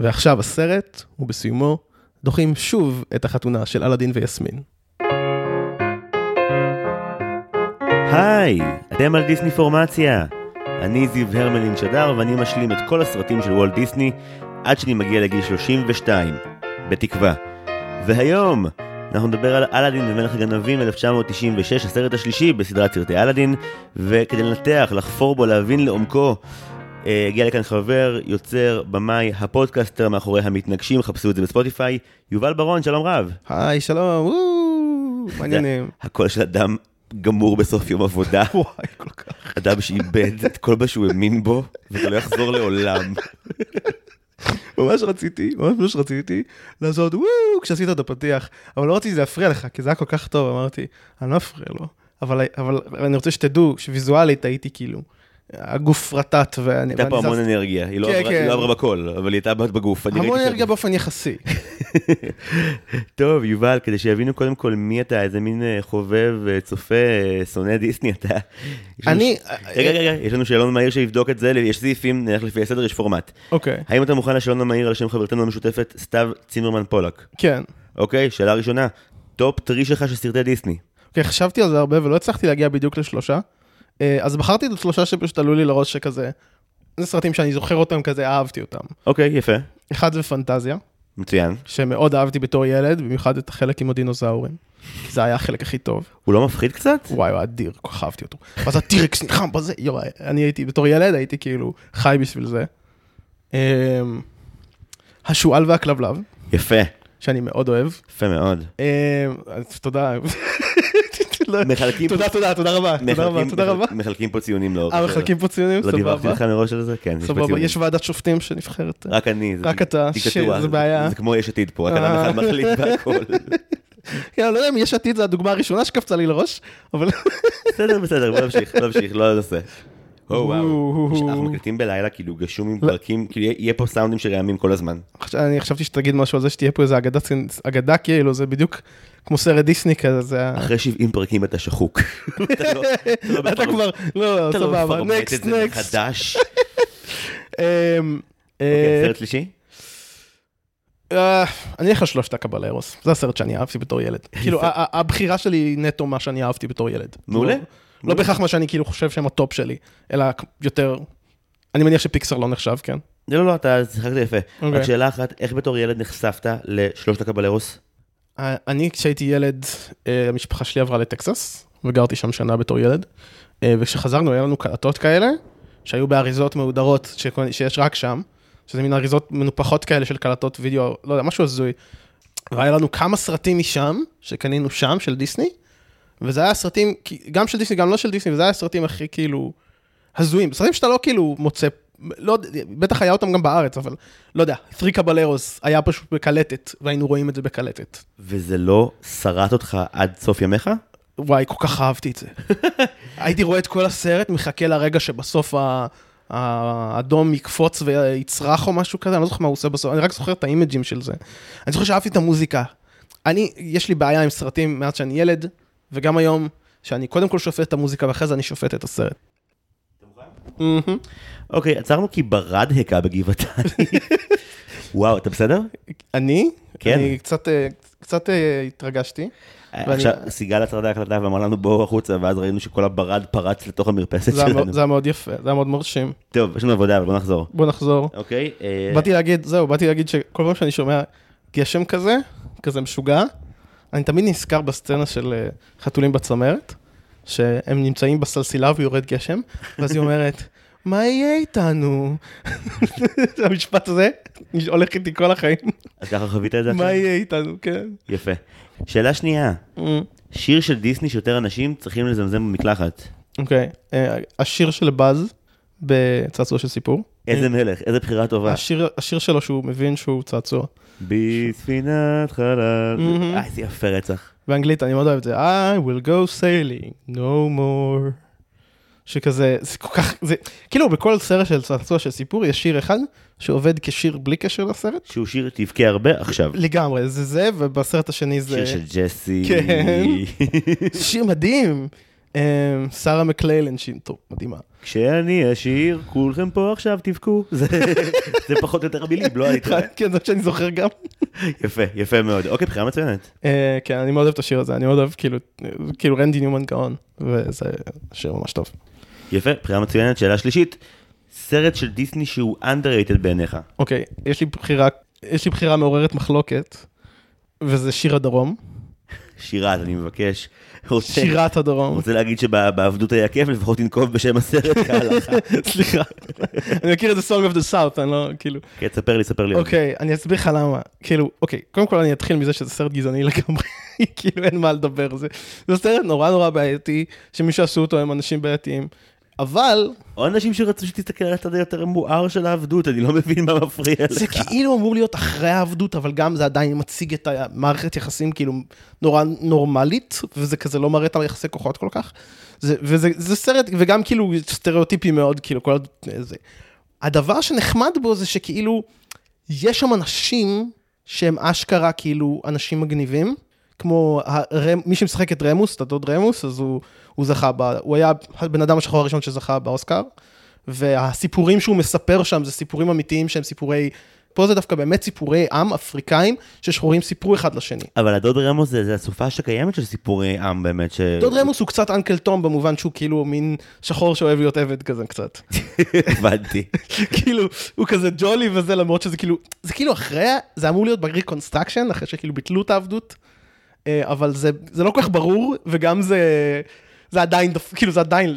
ועכשיו הסרט, ובסיומו, דוחים שוב את החתונה של אלאדין ויסמין. היי, אתם על דיסני פורמציה. אני זיו הרמלין שדר ואני משלים את כל הסרטים של וולט דיסני עד שאני מגיע לגיל 32, בתקווה. והיום אנחנו נדבר על אלאדין ומלך הגנבים 1996, הסרט השלישי בסדרת סרטי אלאדין, וכדי לנתח, לחפור בו, להבין לעומקו, הגיע לכאן חבר, יוצר, במאי, הפודקאסטר מאחורי המתנגשים, חפשו את זה בספוטיפיי, יובל ברון, שלום רב. היי, שלום, וואו, מה העניינים. הקול של אדם גמור בסוף יום עבודה, וואי, כל כך. אדם שאיבד את כל מה שהוא האמין בו, וזה לא יחזור לעולם. ממש רציתי, ממש ממש רציתי לעשות וואו כשעשית את הפתיח, אבל לא רציתי להפריע לך, כי זה היה כל כך טוב, אמרתי, אני לא אפריע לו. אבל, אבל אני רוצה שתדעו שוויזואלית הייתי כאילו, הגוף רטט ואני... הייתה פה המון אנרגיה, היא לא כן, עברה- כן. היא לא עברה בקול, אבל היא הייתה בגוף. המון אנרגיה באופן יחסי. טוב, יובל, כדי שיבינו קודם כל מי אתה, איזה מין אה, חובב, אה, צופה, אה, שונא דיסני אתה. אני... רגע, רגע, יש לנו שאלון מהיר שיבדוק את זה, יש סעיפים, נלך לפי הסדר, יש פורמט. אוקיי, האם אתה מוכן לשאלון המהיר על שם חברתנו המשותפת, סתיו צימרמן פולק? כן. אוקיי, שאלה ראשונה, top three שלך של סרטי דיסני. אוקיי, חשבתי על זה הרבה ולא הצלחתי להגיע בדיוק לשלושה. אה, אז בחרתי את השלושה שפשוט עלו לי לראש שכזה, זה סרטים שאני זוכר אותם כזה, אהבתי אותם. אוקיי, יפה, אחד זה פנטזיה, מצוין. שמאוד אהבתי בתור ילד, במיוחד את החלק עם הדינוזאורים. כי זה היה החלק הכי טוב. הוא לא מפחיד קצת? וואי, הוא אדיר, כל כך אהבתי אותו. ואז ה T-Rex נלחם בזה, יואי, אני הייתי, בתור ילד הייתי כאילו חי בשביל זה. אמ, השועל והכלבלב, יפה, שאני מאוד אוהב. יפה מאוד. אמ, תודה. לא, מחלקים תודה, תודה, תודה רבה, תודה רבה, תודה רבה. מחלקים פה ציונים לאורך. אה. מחלקים פה ציונים? לא דיווחתי סבבה. לך מראש על זה? כן, יש פה סבבה, ציונים. יש ועדת שופטים שנבחרת. רק אני, זה רק אתה. שזה בעיה. זה כמו יש עתיד פה, רק אדם אה. אחד מחליט בהכל. יאללה, לא יודע אם יש עתיד זה הדוגמה הראשונה שקפצה לי לראש, אבל... בסדר, בסדר, בוא נמשיך, נמשיך, לא ננסה. או וואו. אנחנו מקליטים בלילה, כאילו גשום עם פרקים, כאילו יהיה- פה סאונדים שרעמים כל הזמן. אני חשבתי שתגיד משהו על זה שתהיה פה איזה אגדה כאילו, זה בדיוק כמו סרט דיסני כזה, זה ה... אחרי 70 פרקים אתה שחוק. אתה לא- לא כבר, לא, לא סבבה, נקסט, נקסט. אה, סרט שלישי? אה, אני אלך על שלושת הקבלרוס, זה הסרט שאני אהבתי בתור ילד. כאילו, הבחירה שלי היא נטו מה שאני אהבתי בתור ילד. מעולה. לא- לא בהכרח מה שאני כאילו חושב שהם ה top שלי, אלא יותר... אני מניח שפיקסר לא נחשב, כן? לא, לא, לא, אתה שיחקת יפה. אוקיי. רק שאלה אחת, איך בתור ילד נחשפת לשלושת הקבלרוס? אני, כשהייתי ילד, אה, המשפחה שלי עברה לטקסס, וגרתי שם שנה בתור ילד, אה, וכשחזרנו, היה לנו קלטות כאלה, שהיו באריזות מהודרות, שיש רק שם, שזה מין אריזות מנופחות כאלה של קלטות וידאו, לא יודע, משהו הזוי. והיה לנו כמה סרטים משם, שקנינו שם, של דיסני, וזה היה סרטים, גם של דיסני, גם לא של דיסני, וזה היה הסרטים הכי כאילו הזויים. סרטים שאתה לא כאילו מוצא, לא בטח היה אותם גם בארץ, אבל לא יודע, Three Caballeros היה פשוט בקלטת, והיינו רואים את זה בקלטת. וזה לא שרט אותך עד סוף ימיך? וואי, כל כך אהבתי את זה. הייתי רואה את כל הסרט, מחכה לרגע שבסוף ה- האדום יקפוץ ויצרח או משהו כזה, אני לא זוכר מה הוא עושה בסוף, אני רק זוכר את האימג'ים של זה. אני זוכר שאהבתי את המוזיקה. אני, יש לי בעיה עם סרטים מאז שאני ילד, וגם היום, שאני קודם כל שופט את המוזיקה ואחרי זה אני שופט את הסרט. אוקיי, עצרנו כי ברד הכה בגבעתיים. וואו, אתה בסדר? אני? כן. אני קצת, אה, קצת אה, התרגשתי. ואני- עכשיו, סיגל עצרה את ההקלטה ואמרה לנו בואו החוצה, ואז ראינו שכל הברד פרץ לתוך המרפסת שלנו. זה היה מאוד יפה, זה היה מאוד מרשים. טוב, יש לנו עבודה, אבל בוא נחזור. בוא נחזור. אוקיי? אה, באתי להגיד, זהו, באתי להגיד שכל פעם שאני שומע גשם כזה, כזה משוגע, אני תמיד נזכר בסצנה של אה, חתולים בצמרת, שהם נמצאים בסלסילה ויורד גשם, ואז היא אומרת, מה יהיה איתנו? המשפט הזה הולך איתי כל החיים, אז ככה חווית את זה מה? יהיה איתנו, כן. יפה. שאלה שנייה, Mm, שיר של דיסני שיותר אנשים צריכים לזמזם במקלחת. אוקיי, אה, השיר של באז בצעצוע של סיפור, איזה מלך, איזה בחירה טובה. השיר השיר שלו שהוא מבין שהוא צעצוע. בספינת חלל. אה, איזה יפה רצח. באנגלית אני מאוד אוהב את זה, I will go sailing, no more. שכזה, זה כל כך, זה, כאילו בכל סרט של צעצוע של סיפור יש שיר אחד שעובד כשיר בלי קשר לסרט. שהוא שיר תבכה הרבה עכשיו. לגמרי, זה זה, ובסרט השני זה... שיר של ג'סי. כן. שיר מדהים. אה, שרה מקליילן, שהיא טוב, מדהימה. כשאני אשיר, כולכם פה עכשיו תבכו. זה זה פחות או יותר המילים, לא היית. כן, זה שאני זוכר גם. יפה, יפה מאוד. אוקיי, בחירה מצוינת. אה, כן, אני מאוד אוהב את השיר הזה, אני מאוד אוהב כאילו, כאילו רנדי ניומן גאון, וזה שיר ממש טוב. יפה, בחירה מצוינת. שאלה שלישית, סרט של דיסני שהוא underrated בעיניך. אוקיי, יש לי בחירה, יש לי בחירה מעוררת מחלוקת, וזה שיר הדרום, שירת, אני מבקש. רוצה- שירת הדרום. רוצה להגיד שבעבדות היה כיף, לפחות תנקוב בשם הסרט כהלכה. סליחה, אני מכיר את זה Song of the South, אני לא, כאילו, כן, תספר לי, ספר לי. אוקיי, אני אסביר לך למה, כאילו, אוקיי, קודם כל אני אתחיל מזה שזה סרט גזעני לגמרי, כאילו אין מה לדבר, זה סרט נורא נורא בעייתי, שמי שעשו אותו הם אנשים בעייתיים, אבל או אנשים שרצו שתסתכל על הצד היותר מואר של העבדות, אני לא מבין מה מפריע לך. זה כאילו אמור להיות אחרי העבדות, אבל גם זה עדיין מציג את המערכת יחסים כאילו נורא נורמלית, וזה כזה לא מראה את היחסי כוחות כל כך. זה, וזה זה סרט, וגם כאילו סטריאוטיפי מאוד, כאילו כל זה. הדבר שנחמד בו זה שכאילו, יש שם אנשים שהם אשכרה כאילו אנשים מגניבים, כמו הרמ, מי שמשחק את רמוס, את הדוד רמוס, אז הוא, הוא זכה, ב, הוא היה הבן אדם השחור הראשון שזכה באוסקר, והסיפורים שהוא מספר שם זה סיפורים אמיתיים שהם סיפורי, פה זה דווקא באמת סיפורי עם אפריקאים ששחורים סיפרו אחד לשני. אבל הדוד רמוס זה זה אסופה שקיימת של סיפורי עם באמת, ש... דוד רמוס הוא קצת אנקל תום במובן שהוא כאילו מין שחור שאוהב להיות עבד כזה קצת. הבנתי. כאילו, הוא כזה ג'ולי וזה, למרות שזה כאילו, זה כאילו אחרי, זה אמור להיות ב-reconstruction, אחרי שכאילו ביטלו את העבדות, אבל זה, זה לא כל כך ברור, וגם זה, זה עדיין, כאילו זה עדיין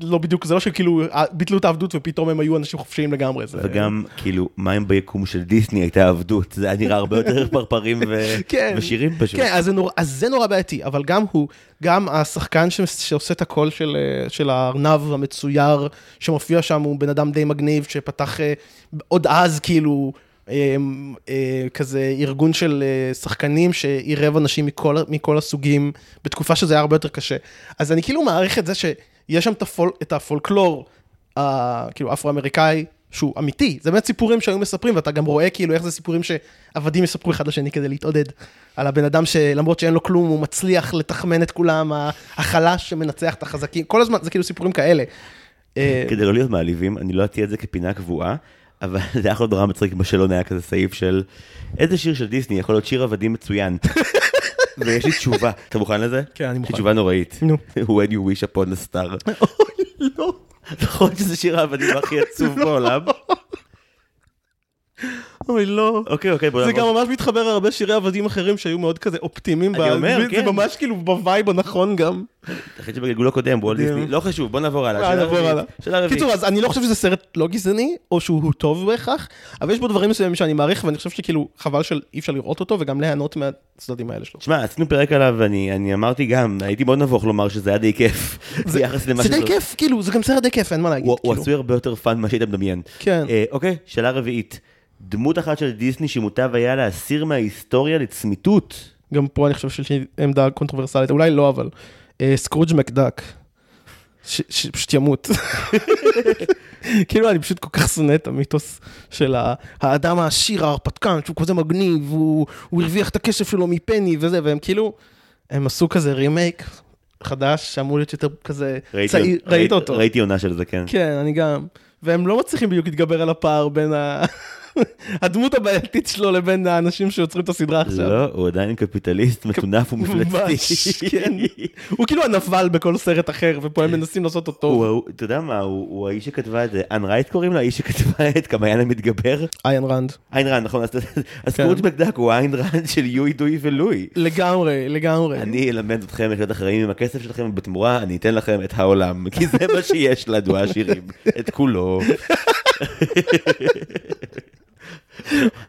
לא בדיוק, זה לא שכאילו אה, ביטלו את העבדות ופתאום הם היו אנשים חופשיים לגמרי. זה... וגם, כאילו, מים ביקום של דיסני הייתה עבדות, זה היה נראה הרבה יותר פרפרים ו- כן. ושירים פשוט. כן, אז זה, נורא, אז זה נורא בעייתי, אבל גם הוא, גם השחקן ש, שעושה את הקול של, אה, של הארנב המצויר, שמופיע שם, הוא בן אדם די מגניב, שפתח אה, עוד אז כאילו, אה, אה, כזה ארגון של אה, שחקנים שעירב אנשים מכל, מכל הסוגים, בתקופה שזה היה הרבה יותר קשה. אז אני כאילו מעריך את זה שיש שם את, הפול, את הפולקלור, כאילו אפרו-אמריקאי, שהוא אמיתי, זה באמת סיפורים שהיו מספרים, ואתה גם רואה כאילו איך זה סיפורים שעבדים יספרו אחד לשני כדי להתעודד. על הבן אדם שלמרות שאין לו כלום, הוא מצליח לתחמן את כולם, החלש שמנצח את החזקים, כל הזמן, זה כאילו סיפורים כאלה. אה, כדי לא להיות מעליבים, אני לא אטיע את זה כפינה קבועה, אבל זה להיות נורא מצחיק בשאלון היה כזה סעיף של איזה שיר של דיסני יכול להיות שיר עבדים מצוין. ויש לי תשובה, אתה מוכן לזה? כן, אני יש לי מוכן. תשובה נוראית. נו. When you wish upon a star. לא. נכון שזה שיר העבדים הכי עצוב בעולם? אוי, לא. אוקיי, אוקיי, בוא זה גם. ממש מתחבר להרבה שירי עבדים אחרים שהיו מאוד כזה אופטימיים. אני אומר, זה כן. ממש כאילו ב vibe הנכון גם. אחרי שבגלגול הקודם, מדהים. דיסני, לא חשוב, בוא נעבור הלאה. אה, נעבור. הלאה. קיצור, אז אני לא חושב שזה סרט לא גזעני, או שהוא טוב בהכרח, אבל יש בו דברים מסוימים שאני מעריך, ואני חושב שכאילו חבל שאי אפשר לראות אותו, וגם ליהנות מהצדדים האלה שלו. תשמע, עשינו פרק עליו, ואני אני אמרתי גם, הייתי מאוד נבוך לומר שזה היה די כיף. ביחס למה זה די שזה- כיף, כאילו, זה גם סרט די כיף, אין מה להגיד. הוא הוא כאילו. עשוי הרבה יותר fun ממה שהיית מדמיין. כן. אה, אוקיי, שאלה רביעית. דמות אחת של דיסני שמוטב היה להסיר מההיסטוריה לצמיתות. גם פה אני חושב שיש לי עמדה קונטרוברסלית, אולי לא, אבל אה, סקרוג' מקדק. שפשוט ימות. כאילו אני פשוט כל כך שונא את המיתוס של האדם העשיר ההרפתקן שהוא כזה מגניב, הוא הוא הרוויח את הכסף שלו מפני וזה, והם כאילו, הם עשו כזה רימייק חדש שאמור להיות יותר כזה ראיתי- צעיר, ראית אותו? ראיתי עונה של זה, כן. כן, אני גם. והם לא מצליחים בדיוק להתגבר על הפער בין ה... הדמות הבעייתית שלו לבין האנשים שיוצרים את הסדרה עכשיו. לא, הוא עדיין קפיטליסט מטונף ומפלצתי. כן. הוא כאילו הנבל בכל סרט אחר, ופה הם מנסים לעשות אותו אתה יודע מה, הוא האיש שכתבה את זה, אנ רייט קוראים לה, האיש שכתבה את כמעיין המתגבר. איין רנד. איין רנד, נכון, אז אז כן. מקדק הוא איין רנד של יואי דואי ולואי. לגמרי, לגמרי. אני אלמד אתכם איך להיות אחראים עם הכסף שלכם, ובתמורה אני אתן לכם את העולם, כי זה מה שיש לנו העשירים, את כולו.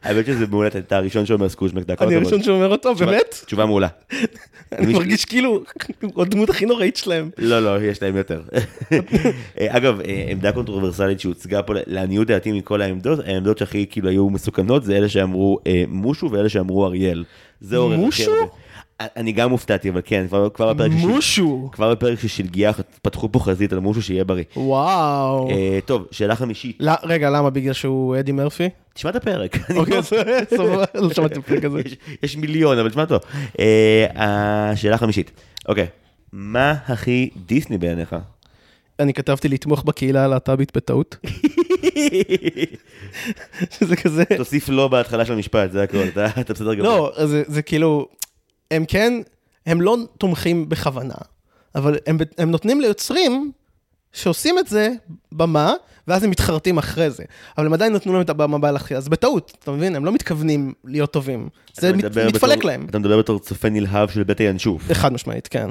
האמת שזה מעולה, אתה הראשון שאומר סקרוג' מקדק. כל אני. הראשון שאומר אותו, באמת? תשובה מעולה. אני מרגיש כאילו, הדמות הכי נוראית שלהם. לא, לא, יש להם יותר. אה, אגב, אה, עמדה קונטרוברסלית שהוצגה פה, לעניות דעתי מכל העמדות, העמדות שהכי כאילו היו מסוכנות זה אלה שאמרו אה, מושו ואלה שאמרו אריאל. זה עורר הכי מושו? הרבה. אה, אני גם הופתעתי, אבל כן, כבר כבר בפרק של- מושו. כבר בפרק של שלגיה פתחו פה חזית על מושו שיהיה בריא. וואו. אה, טוב, שאלה חמישית, לא, רגע, למה? בגלל שהוא אדי מרפי? תשמע את הפרק. אוקיי, לא- סבבה, לא שמעתי את הפרק הזה. יש- יש מיליון, אבל תשמע טוב. אה, השאלה החמישית, אוקיי. מה הכי דיסני בעיניך? אני כתבתי לתמוך בקהילה הלהט"בית בטעות. זה כזה... תוסיף לא בהתחלה של המשפט, זה הכל, אתה בסדר גמור. לא, זה כאילו, הם כן, הם לא תומכים בכוונה, אבל הם, הם נותנים ליוצרים שעושים את זה במה, ואז הם מתחרטים אחרי זה. אבל הם עדיין נתנו להם את הבמה בהלכי, אז בטעות, אתה מבין? הם לא מתכוונים להיות טובים. זה מת, מתפלק בתור- להם. אתה מדבר בתור צופה נלהב של בית הינשוף. חד משמעית, כן.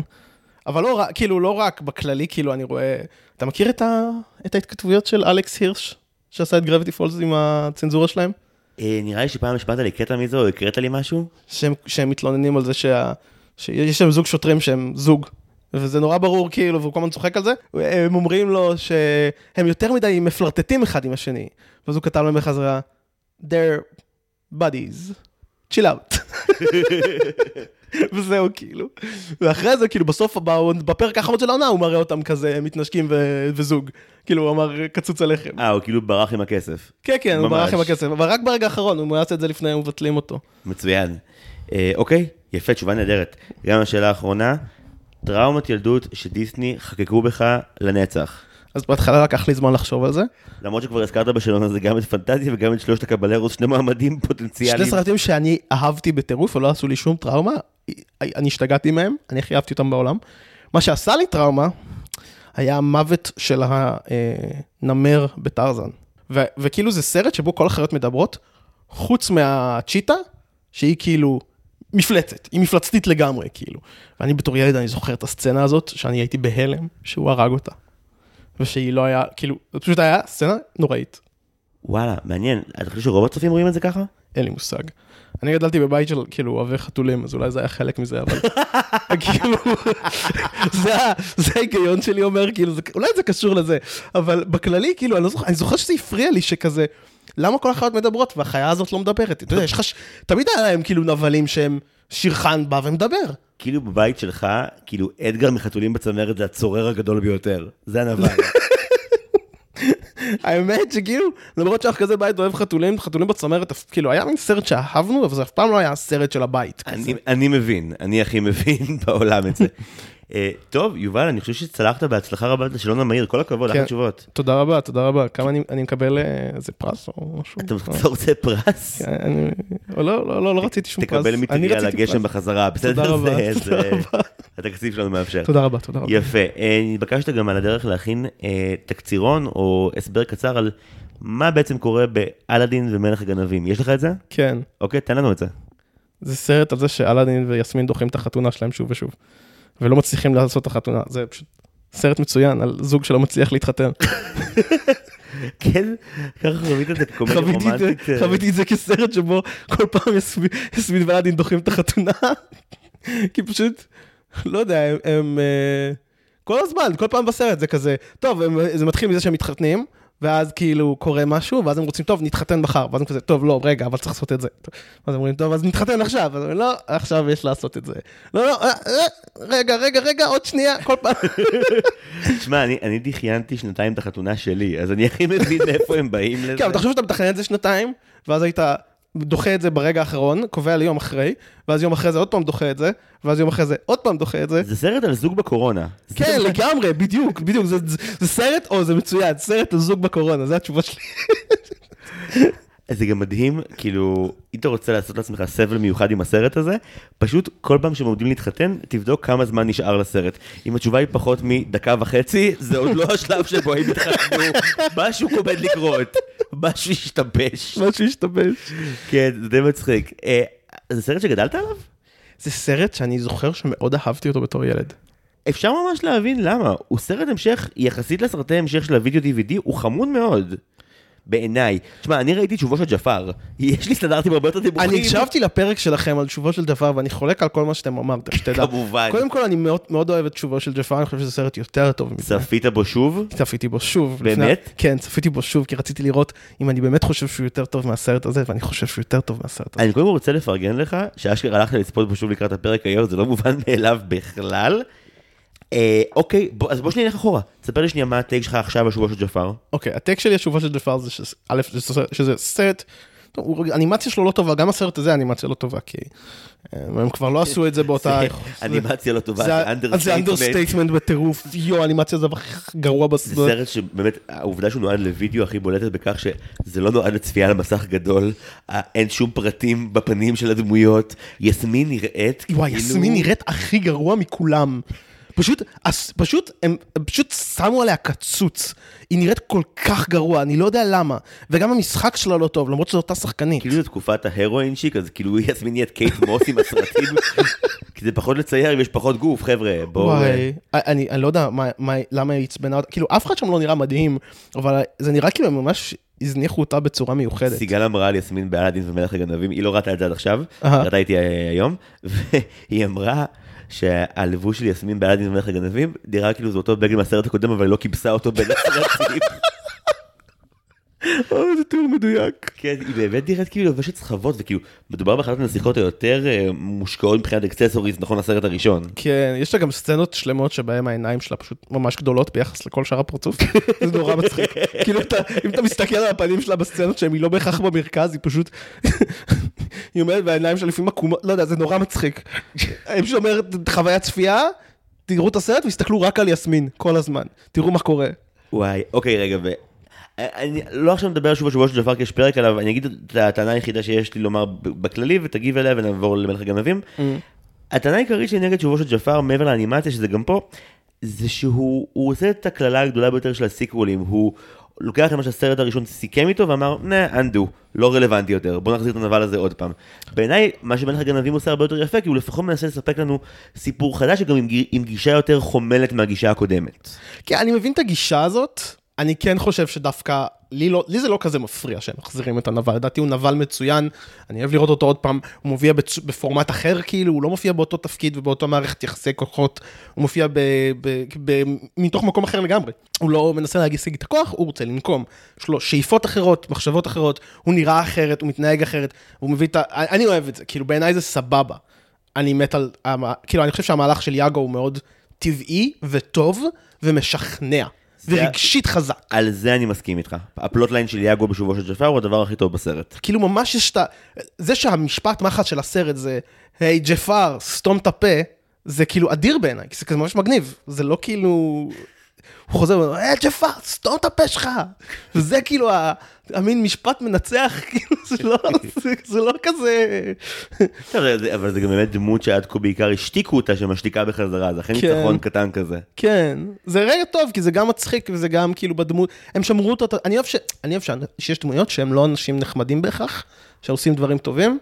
אבל לא, כאילו, לא רק בכללי, כאילו, אני רואה... אתה מכיר את, ה... את ההתכתבויות של אלכס הירש, שעשה את גרביטי פולס עם הצנזורה שלהם? אה, נראה לי שפעם השפעת לי קטע מזה, או הקראת לי משהו? שהם, שהם מתלוננים על זה שה... שיש שם זוג שוטרים שהם זוג. וזה נורא ברור כאילו, והוא כל הזמן צוחק על זה. הם אומרים לו שהם יותר מדי מפלרטטים אחד עם השני. ואז הוא כתב להם בחזרה, they're buddies, chill out. וזהו כאילו. ואחרי זה כאילו בסוף בפרק האחרון של העונה הוא מראה אותם כזה מתנשקים ו- וזוג. כאילו הוא אמר קצוץ הלחם. אה, הוא כאילו ברח עם הכסף. כן כן, הוא ממש. ברח עם הכסף, אבל רק ברגע האחרון, הוא יעשה את זה לפני, מבטלים אותו. מצוין. אה, אוקיי, יפה, תשובה נהדרת. גם השאלה האחרונה, טראומת ילדות שדיסני חקקו בך לנצח. אז בהתחלה לקח לי זמן לחשוב על זה. למרות שכבר הזכרת בשאלון הזה גם את פנטזיה וגם את שלושת הקבלרוס, שני מועמדים שני פוטנציאליים. סרטים שאני אהבתי בטירוף ולא עשו לי שום טראומה, אני השתגעתי מהם, אני הכי אהבתי אותם בעולם. מה שעשה לי טראומה, היה המוות של הנמר בטרזן. ו- וכאילו זה סרט שבו כל החיות מדברות, חוץ מהצ'יטה, שהיא כאילו מפלצת, היא מפלצתית לגמרי, כאילו. ואני בתור ילד, אני זוכר את הסצנה הזאת, שאני הייתי בהלם, שהוא הרג אותה. ושהיא לא היה, כאילו, זה פשוט היה סצנה נוראית. וואלה, מעניין. אתה חושב שרוב הצופים רואים את זה ככה? אין לי מושג. אני גדלתי בבית של כאילו אוהבי חתולים, אז אולי זה היה חלק מזה, אבל כאילו, זה ההיגיון שלי אומר, כאילו, זה- אולי זה קשור לזה, אבל בכללי, כאילו, אני לא זוכר, אני זוכר שזה הפריע לי שכזה, למה כל החיות מדברות והחיה הזאת לא מדברת? אתה יודע, יש לך, ש- תמיד היה להם כאילו נבלים שהם, שירחן בא ומדבר. כאילו בבית שלך, כאילו אדגר מחתולים בצמרת זה הצורר הגדול ביותר. זה הנבל. האמת שכאילו, למרות שאנחנו כזה בית אוהב חתולים, חתולים בצמרת, כאילו, היה מין סרט שאהבנו, אבל זה אף פעם לא היה הסרט של הבית. אני מבין, אני הכי מבין בעולם את זה. אה, טוב, יובל, אני חושב שצלחת בהצלחה רבה את השאלון המהיר, כל הכבוד, אחלה כן. תשובות. תודה רבה, תודה רבה. כמה אני, מקבל אה, איזה פרס או משהו? אתה רוצה פרס? כן, או לא, לא, לא, לא רציתי שום פרס. תקבל רציתי לגשם פרס. בחזרה, בסדר? תודה רבה, זה-. התקציב שלנו מאפשר. תודה רבה, תודה רבה. יפה. אה, נתבקשת גם על הדרך להכין תקצירון או הסבר קצר על מה בעצם קורה באלאדין ומלך הגנבים. יש לך את זה? כן, אוקיי, תן לנו את זה. זה סרט על זה שאלאדין ויסמין דוחים את החתונה שלהם שוב ושוב. ולא מצליחים לעשות את החתונה. זה פשוט סרט מצוין על זוג שלא מצליח להתחתן. כן, ככה חווית את זה כקומדיה רומנטית. אה, חוויתי את זה כסרט שבו כל פעם יסמין- ואלאדין דוחים את החתונה. כי פשוט, לא יודע, הם-. אה, כל הזמן, כל פעם בסרט זה כזה, טוב, הם- זה מתחיל מזה שהם מתחתנים, ואז כאילו קורה משהו, ואז הם רוצים, טוב, נתחתן מחר, ואז הם כזה, טוב, לא, רגע, אבל צריך לעשות את זה. אז הם אומרים, טוב, אז נתחתן עכשיו, אז הם אומרים, לא, עכשיו יש לעשות את זה. לא, לא, אה, אה, רגע, רגע, רגע, עוד שנייה, כל פעם. תשמע, אני- אני דחיינתי שנתיים את החתונה שלי, אז אני הכי מבין מאיפה הם באים לזה. כן, אבל תחשוב שאתה מתכנן את זה שנתיים, ואז היית דוחה את זה ברגע האחרון, קובע ליום אחרי, ואז יום אחרי זה עוד פעם דוחה את זה, ואז יום אחרי זה עוד פעם דוחה את זה. זה סרט על זוג בקורונה. זה כן, לגמרי, בדיוק, בדיוק, זה, זה, זה סרט, או זה מצוין, סרט על זוג בקורונה, זו התשובה שלי. זה גם מדהים, כאילו, אם אתה רוצה לעשות לעצמך סבל מיוחד עם הסרט הזה, פשוט כל פעם שהם עומדים להתחתן, תבדוק כמה זמן נשאר לסרט. אם התשובה היא פחות מדקה וחצי, זה עוד לא השלב שבו הם התחתנו, משהו עומד לקרות, משהו השתבש. משהו השתבש. כן, זה די מצחיק. אה, זה סרט שגדלת עליו? זה סרט שאני זוכר שמאוד אהבתי אותו בתור ילד. אפשר ממש להבין למה. הוא סרט המשך, יחסית לסרטי המשך של הוידאו DVD, הוא חמוד מאוד. בעיניי. תשמע, אני ראיתי ת'שובו של ג'פר. יש לי סטנדרטים הרבה יותר גבוהים. אני הקשבתי לפרק שלכם על שובו של ג'פר, ואני חולק על כל מה שאתם אמרתם, שתדע. כמובן. קודם כל, אני מאוד, מאוד אוהב את שובו של ג'פר, אני חושב שזה סרט יותר טוב. צפית בו שוב? צפיתי בו שוב. באמת? לפני... כן, צפיתי בו שוב, כי רציתי לראות אם אני באמת חושב שהוא יותר טוב מהסרט הזה, ואני חושב שהוא יותר טוב מהסרט הזה. אני קודם כל רוצה לפרגן לך, שאשכרה הלכת לצפות בו שוב לקראת הפרק היום, זה לא מובן מאליו בכלל. אה, אוקיי, אז בוא שנייה נלך אחורה. תספר לי שנייה מה ה take שלך עכשיו על שובו של ג'פר. אוקיי, ה take שלי על שובו של ג'פר זה שזה, א', שזה- סרט האנימציה שלו לא טובה, גם הסרט הזה האנימציה לא טובה, כי אה, הם כבר לא עשו את זה באותה... אנימציה לא טובה, זה זה זה understatement. בטירוף, יואו, האנימציה זה הכי גרוע זה בסרט. סרט שבאמת, העובדה שהוא נועד לוידאו הכי בולטת בכך שזה לא נועד לצפייה על מסך גדול, אה, אין שום פרטים בפנים של הדמויות, יסמין נראית וואי, כאילו- יסמין נראית הכי גרוע מכולם. פשוט, פשוט, הם פשוט שמו עליה קצוץ. היא נראית כל כך גרוע, אני לא יודע למה. וגם המשחק שלה לא טוב, למרות שזו אותה שחקנית. כאילו זו תקופת ההרואין שיק, אז כאילו יסמין נהיית קייט מוס עם הסרטים, כי זה פחות לצייר אם יש פחות גוף, חבר'ה, בואו... אה, וואי, אני, אני לא יודע מה, מה, למה היא עצבנה אותה, כאילו אף אחד שם לא נראה מדהים, אבל זה נראה כאילו הם ממש הזניחו אותה בצורה מיוחדת. סיגל אמרה על יסמין באלאדין ומלך הגנבים, היא לא ראתה את זה עד עכשיו. ראתה איתי אה, היום, והיא אמרה שהלבוש של יסמין באלאדין ומלך הגנבים, נראה כאילו זה אותו בגד מהסרט הקודם, אבל היא לא כיבסה אותו בין הסרטים. אוי, זה תיאור מדויק. כן, היא באמת נראית כאילו לובשת סחבות, וכאילו, מדובר באחת הנסיכות היותר אה, מושקעות מבחינת אקססוריז, נכון הסרט הראשון. כן, יש לה גם סצנות שלמות שבהן העיניים שלה פשוט ממש גדולות ביחס לכל שאר הפרצוף. זה נורא מצחיק. כאילו, אם אתה מסתכל על הפנים שלה בסצנות שהן היא לא בהכרח במרכז, היא פשוט... היא אומרת והעיניים שלה לפעמים עקומות, לא יודע, זה נורא מצחיק. אני פשוט אומרת, חוויית צפייה, תראו את הסרט והסתכלו רק על יסמין, כל הזמן. תראו מה קורה. וואי, אוקיי, רגע. אני לא עכשיו מדבר שוב על שבוע של כי יש פרק עליו, אני אגיד את הטענה היחידה שיש לי לומר בכללי ותגיב אליה ונעבור למלך הגנבים. הטענה העיקרית שלי נגד שבוע של ג'פר מעבר לאנימציה שזה גם פה, זה שהוא הוא עושה את הקללה הגדולה ביותר של הסיקוולים, הוא לוקח את מה שהסרט הראשון סיכם איתו ואמר, נה, undo, לא רלוונטי יותר, בוא נחזיר את הנבל הזה עוד פעם. בעיניי, מה שמלך הגנבים עושה הרבה יותר יפה, כי הוא לפחות מנסה לספק לנו סיפור חדש, שגם עם, עם גישה יותר חומלת מהגישה הקודמת. כן, אני מבין את הגישה הזאת, אני כן חושב שדווקא, לי, לא, לי זה לא כזה מפריע שהם מחזירים את הנבל, לדעתי הוא נבל מצוין, אני אוהב לראות אותו עוד פעם, הוא מופיע בצ... בפורמט אחר כאילו, הוא לא מופיע באותו תפקיד ובאותו מערכת יחסי כוחות, הוא מופיע ב... ב... ב... מתוך מקום אחר לגמרי. הוא לא מנסה להשיג את הכוח, הוא רוצה לנקום. יש לו שאיפות אחרות, מחשבות אחרות, הוא נראה אחרת, הוא מתנהג אחרת, הוא מביא את ה... אני אוהב את זה, כאילו בעיניי זה סבבה. אני מת על... כאילו, אני חושב שהמהלך של יאגו הוא מאוד טבעי וטוב ומשכנע. ורגשית חזק. על זה אני מסכים איתך. ה plotline של יאגו בשובו של ג'פר הוא הדבר הכי טוב בסרט. כאילו ממש יש את ה... זה שהמשפט מחץ של הסרט זה, היי ג'פר, סתום את הפה, זה כאילו אדיר בעיניי, כי זה כזה ממש מגניב. זה לא כאילו... הוא חוזר ואומר, היי ג'פר, סתום את הפה שלך. וזה כאילו המין משפט מנצח, כאילו זה לא, לא כזה... אבל זה גם באמת דמות שעד כה בעיקר השתיקו אותה שמשתיקה בחזרה, זה אכן כן. ניצחון קטן כזה. כן, זה רגע טוב, כי זה גם מצחיק וזה גם כאילו בדמות, הם שמרו אותו, אני אוהב. שיש דמויות שהם לא אנשים נחמדים בהכרח, שעושים דברים טובים,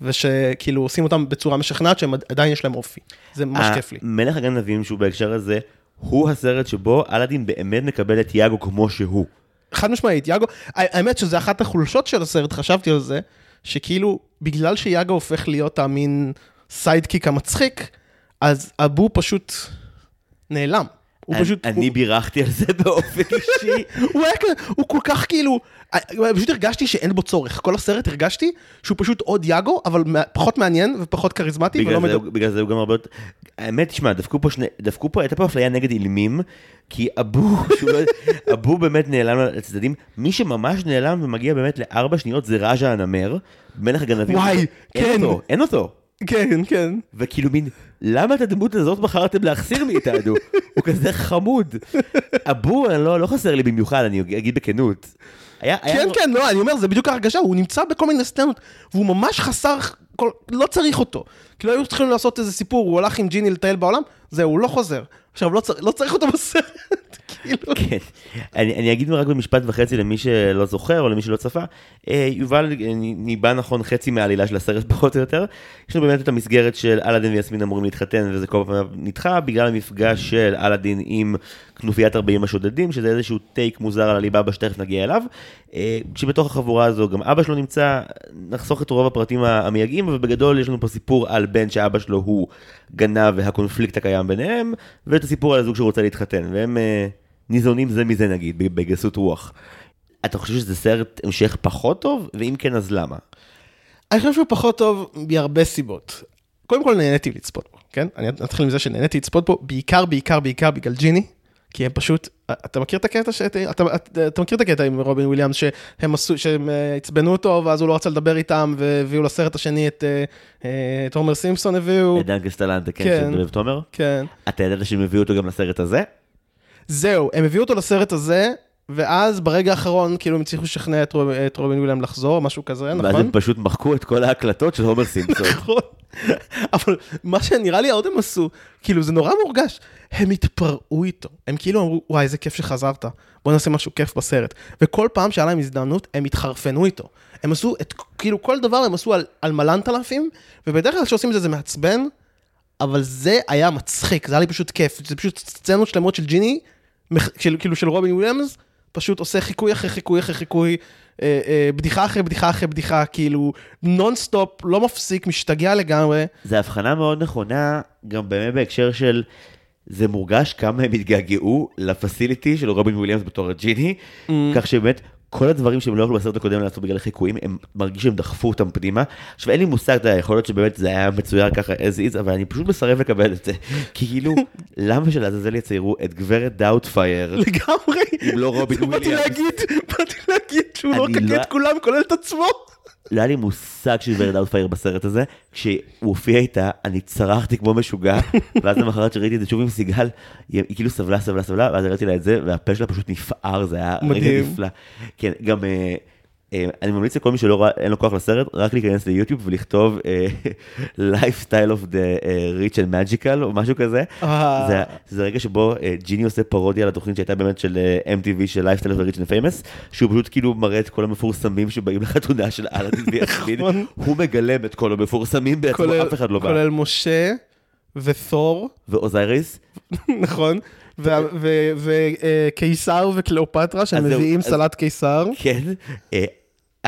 ושכאילו עושים אותם בצורה משכנעת, שהם עדיין יש להם אופי. זה ממש כיף לי. מלך הגנבים שהוא בהקשר הזה, הוא הסרט שבו אלאדין באמת מקבל את יאגו כמו שהוא. חד משמעית, יאגו, האמת שזה אחת החולשות של הסרט, חשבתי על זה, שכאילו, בגלל שיאגו הופך להיות המין sidekick המצחיק, אז אבו פשוט נעלם. הוא אני- פשוט... אני הוא- בירכתי על זה באופן אישי. הוא היה כזה, הוא כל כך כאילו, פשוט הרגשתי שאין בו צורך. כל הסרט הרגשתי שהוא פשוט עוד יאגו, אבל פחות מעניין ופחות כריזמטי, בגלל זה. הוא- בגלל זה הוא גם הרבה יותר... האמת, תשמע, דפקו פה שני... דפקו פה, הייתה פה אפליה נגד אילמים, כי אבו, לא... אבו באמת נעלם לצדדים. מי שממש נעלם ומגיע באמת לארבע שניות זה ראז'ה הנמר, מלך הגנבים. וואי, אין כן. אותו, אין אותו. כן, כן. וכאילו מין, למה את הדמות הזאת בחרתם להחסיר מאיתנו? הוא כזה חמוד. אבו, אני לא, לא חסר לי במיוחד, אני אגיד בכנות. היה, היה כן, לו- כן, לא, אני אומר, זה בדיוק ההרגשה, הוא נמצא בכל מיני סצנות, והוא ממש חסר, כל, לא צריך אותו. כאילו היו צריכים לעשות איזה סיפור, הוא הלך עם ג'יני לטייל בעולם, זהו, הוא לא חוזר. עכשיו, לא, צר, לא צריך אותו בסרט, כאילו. כן. אני, אני אגיד רק במשפט וחצי למי שלא זוכר או למי שלא צפה, אה, יובל אה, ניבא נכון חצי מהעלילה של הסרט פחות או יותר. יש לנו באמת את המסגרת של אלאדין ויסמין אמורים להתחתן וזה כל פעם נדחה בגלל המפגש של אלאדין עם כנופיית 40 השודדים, שזה איזשהו טייק מוזר על עליבאבא שתכף נגיע אליו. אה, כשבתוך החבורה הזו גם אבא שלו נמצא, נחסוך את רוב הפרטים המייגעים, אבל בגדול יש לנו פה סיפור על בן שאבא שלו הוא גנב והקונפליקט הקיים ביניהם, ואת הסיפור על הזוג שרוצה להתחתן, והם ניזונים זה מזה נגיד, בגסות רוח. אתה חושב שזה סרט המשך פחות טוב? ואם כן, אז למה? אני חושב שהוא פחות טוב מהרבה סיבות. קודם כל נהניתי לצפות בו, כן? אני אתחיל מזה שנהניתי לצפות בו, בעיקר, בעיקר, בעיקר בגלל ג'יני. כי הם פשוט, אתה מכיר את הקטע ש... אתה, אתה, אתה מכיר את הקטע עם רובין וויליאמס, שהם עשו, שהם אה, עצבנו אותו, ואז הוא לא רצה לדבר איתם, והביאו לסרט השני את, אה, אה, את הומר סימפסון הביאו. את דן קסטלנטה, כן, כן. של תומר. כן. אתה ידעת שהם הביאו אותו גם לסרט הזה? זהו, הם הביאו אותו לסרט הזה, ואז ברגע האחרון, כאילו הם הצליחו לשכנע את, רוב, את רובין וויליאם לחזור, משהו כזה, ואז נכון? הם פשוט מחקו את כל ההקלטות של הומר סימפסון. נכון. אבל מה שנראה לי עוד הם עשו, כאילו זה נורא מורגש, הם התפרעו איתו, הם כאילו אמרו, וואי איזה כיף שחזרת, בוא נעשה משהו כיף בסרט. וכל פעם שהיה להם הזדמנות, הם התחרפנו איתו. הם עשו את, כאילו כל דבר הם עשו על, על מלנת אלפים, ובדרך כלל כשעושים את זה זה מעצבן, אבל זה היה מצחיק, זה היה לי פשוט כיף, זה פשוט סצנות שלמות של ג'יני, של, כאילו של רובין וויליאמס, פשוט עושה חיקוי אחרי חיקוי אחרי חיקוי, אה, אה, בדיחה אחרי בדיחה אחרי בדיחה, כאילו נונסטופ, לא מפסיק, משתגע לגמרי. זה הבחנה מאוד נכונה, גם באמת בהקשר של... זה מורגש כמה הם התגעגעו ל facility של רובין וויליאמס בתור הג'יני, Mm. כך שבאמת כל הדברים שהם לא יכלו בסרט הקודם לעשות בגלל החיקויים, הם מרגיש שהם דחפו אותם פנימה. עכשיו אין לי מושג, אתה יודע, יכול להיות שבאמת זה היה מצויר ככה as is, אבל אני פשוט מסרב לקבל את זה. כי כאילו, למה שלעזאזל יציירו את גברת דאוטפייר, לגמרי. אם לא רובין וויליאמס? להגיד, באתי להגיד שהוא לא, הוא מחקה לא- את כולם, כולל את עצמו. לא היה לי מושג של גברת דאוטפייר בסרט הזה, כשהוא הופיע איתה, אני צרחתי כמו משוגע, ואז למחרת שראיתי את זה שוב עם סיגל, היא, היא כאילו סבלה, סבלה, סבלה, ואז הראיתי לה את זה, והפה שלה פשוט נפער, זה היה רגע מדהים. נפלא. כן, גם אה, אני ממליץ לכל מי שלא ראה, אין לו כוח לסרט, רק להיכנס ליוטיוב ולכתוב אה, lifestyle of the אה, rich and magical, או משהו כזה. אה. זה, זה רגע שבו אה, ג'יני עושה פרודיה על התוכנית שהייתה באמת של אה, MTV של lifestyle of the rich and famous, שהוא פשוט כאילו מראה את כל המפורסמים שבאים לחתונה של אלאדין נכון. הוא מגלם את כל המפורסמים בעצמו, אף אחד לא בא. כולל משה ותור, ואוזייריס, נכון? וקיסר וקליאופטרה, שהם מביאים סלט קיסר. כן.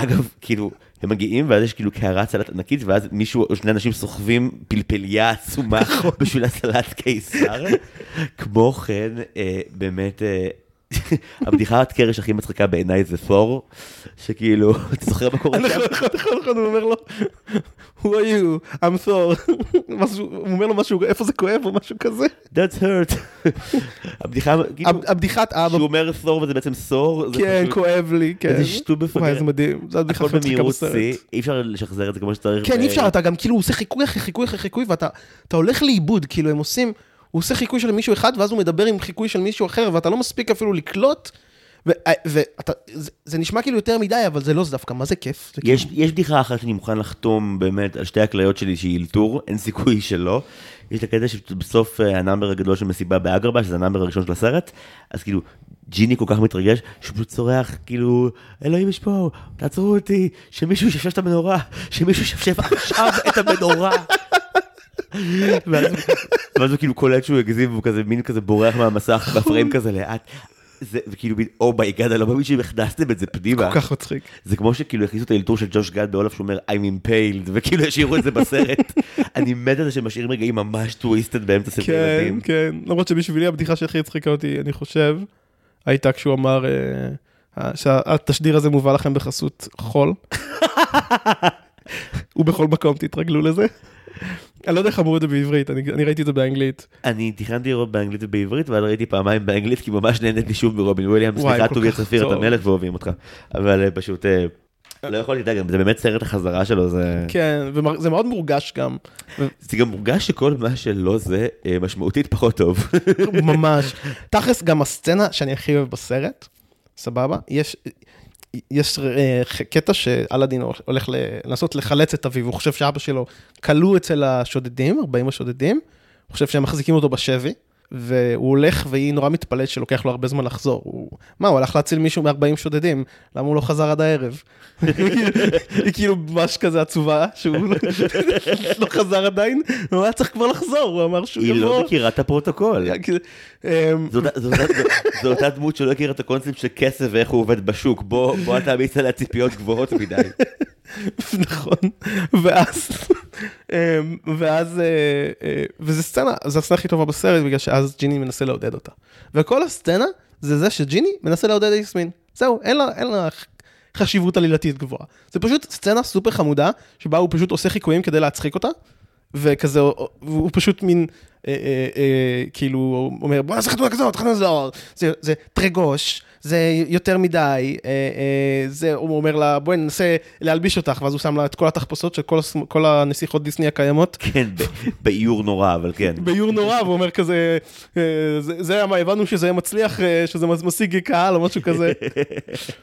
אה, אגב, כאילו, הם מגיעים ואז יש כאילו קערת סלט ענקית, ואז מישהו או שני אנשים סוחבים פלפליה עצומה נכון. בשביל הסלט קיסר. כמו כן, אה, באמת, אה, הבדיחת קרש הכי מצחיקה בעיניי זה תור, שכאילו, אתה זוכר מה קורה שם? נכון, נכון, נכון, הוא אומר לו, who are you? I'm Thor. הוא אומר לו משהו, איפה זה כואב או משהו כזה. That's hurt. הבדיחה, כאילו, הב- הבדיחת אבא, שהוא אומר תור וזה בעצם סור, זה כן, כואב לי, כן. איזה שטות בפגר. וואי, איזה מדהים. זה הבדיחה הכי מצחיקה בסרט. אי אפשר לשחזר את זה כמו שצריך. כן, אי אפשר, אתה גם כאילו עושה חיקוי אחרי חיקוי אחרי חיקוי, ואתה אתה הולך לאיבוד, כאילו הם עושים, הוא עושה חיקוי של מישהו אחד, ואז הוא מדבר עם חיקוי של מישהו אחר, ואתה לא מספיק אפילו לקלוט, וזה נשמע כאילו יותר מדי, אבל זה לא, זה דווקא, מה זה כיף? זה יש, יש בדיחה אחת שאני מוכן לחתום באמת על שתי הכליות שלי שהיא אלתור, אין סיכוי שלא. יש את הקטע שבסוף אה, ה number הגדול של מסיבה באגרבה, שזה ה number הראשון של הסרט, אז כאילו ג'יני כל כך מתרגש, שהוא פשוט צורח, כאילו, אלוהים יש פה, תעצרו אותי, שמישהו ישפשף את המנורה, שמישהו ישפשף עכשיו את המנורה. ואז, הוא כאילו קולט שהוא הגזים והוא כזה מין כזה בורח מהמסך בפריים כזה לאט. זה וכאילו oh my god, אני לא מאמין שאתם הכנסתם את זה פנימה. כל כך מצחיק. זה כמו שכאילו הכניסו את האלתור של ג'וש גד ב Olaf שאומר I'm impaled וכאילו השאירו את זה בסרט. אני מת על זה שהם משאירים רגעים ממש twisted באמצע סרטי כן, ילדים. כן, למרות שבשבילי הבדיחה שהכי הצחיקה אותי, אני חושב, הייתה כשהוא אמר אה, שהתשדיר הזה מובא לכם בחסות חול. ובכל מקום תתרגלו לזה. אני לא יודע איך אמרו את זה בעברית, אני אני ראיתי את זה באנגלית. אני תכננתי לראות באנגלית ובעברית ואז ראיתי פעמיים באנגלית כי ממש נהניתי שוב מרובין וויליאמס. וואי, סליחה טוביה צפיר אתה. מלך ואוהבים אותך. אבל אה, פשוט אה, לא יכולתי לדעת, זה באמת סרט החזרה שלו זה כן, וזה מאוד מורגש גם, זה גם מורגש שכל מה שלא זה אה, משמעותית פחות טוב. ממש. תכלס, גם הסצנה שאני הכי אוהב בסרט, סבבה? יש... יש אה, קטע שאלאדין הולך לנסות לחלץ את אביו, הוא חושב שאבא שלו כלוא אצל השודדים, 40 השודדים, הוא חושב שהם מחזיקים אותו בשבי, והוא הולך והיא נורא מתפלאת שלוקח לו הרבה זמן לחזור. הוא... מה, הוא הלך להציל מישהו מ-40 שודדים, למה הוא לא חזר עד הערב? היא כאילו ממש כזה עצובה, שהוא לא- לא חזר עדיין, הוא היה צריך כבר לחזור, הוא אמר שהוא היא יבוא. לא מכירה את הפרוטוקול. אמ, זו אותה- זו אותה- דמות שלא הכירה את הקונספט של כסף ואיך הוא עובד בשוק. בוא בוא אתה תעמיס עליה ציפיות גבוהות מדי. נכון, ואז, אמ, ואז, אה, אה, וזו סצנה, זו הסצנה הכי טובה בסרט, בגלל שאז ג'יני מנסה לעודד אותה. וכל הסצנה זה זה שג'יני מנסה לעודד את יסמין. זהו, אין לה, אין לה חשיבות עלילתית גבוהה. זה פשוט סצנה סופר חמודה, שבה הוא פשוט עושה חיקויים כדי להצחיק אותה, וכזה, הוא פשוט מין, אה, אה, אה, כאילו, הוא אומר, בוא נעשה חתונה כזאת, חתונה כזאת, זה, זה טרגוש, זה יותר מדי, אה, אה, זה, הוא אומר לה, בואי ננסה להלביש אותך, ואז הוא שם לה את כל התחפושות של כל, הנסיכות דיסני הקיימות. כן, באיור נורא, אבל כן. באיור נורא, והוא אומר כזה, אה, זה, זה היה מה, הבנו שזה מצליח, אה, שזה משיג קהל או משהו כזה.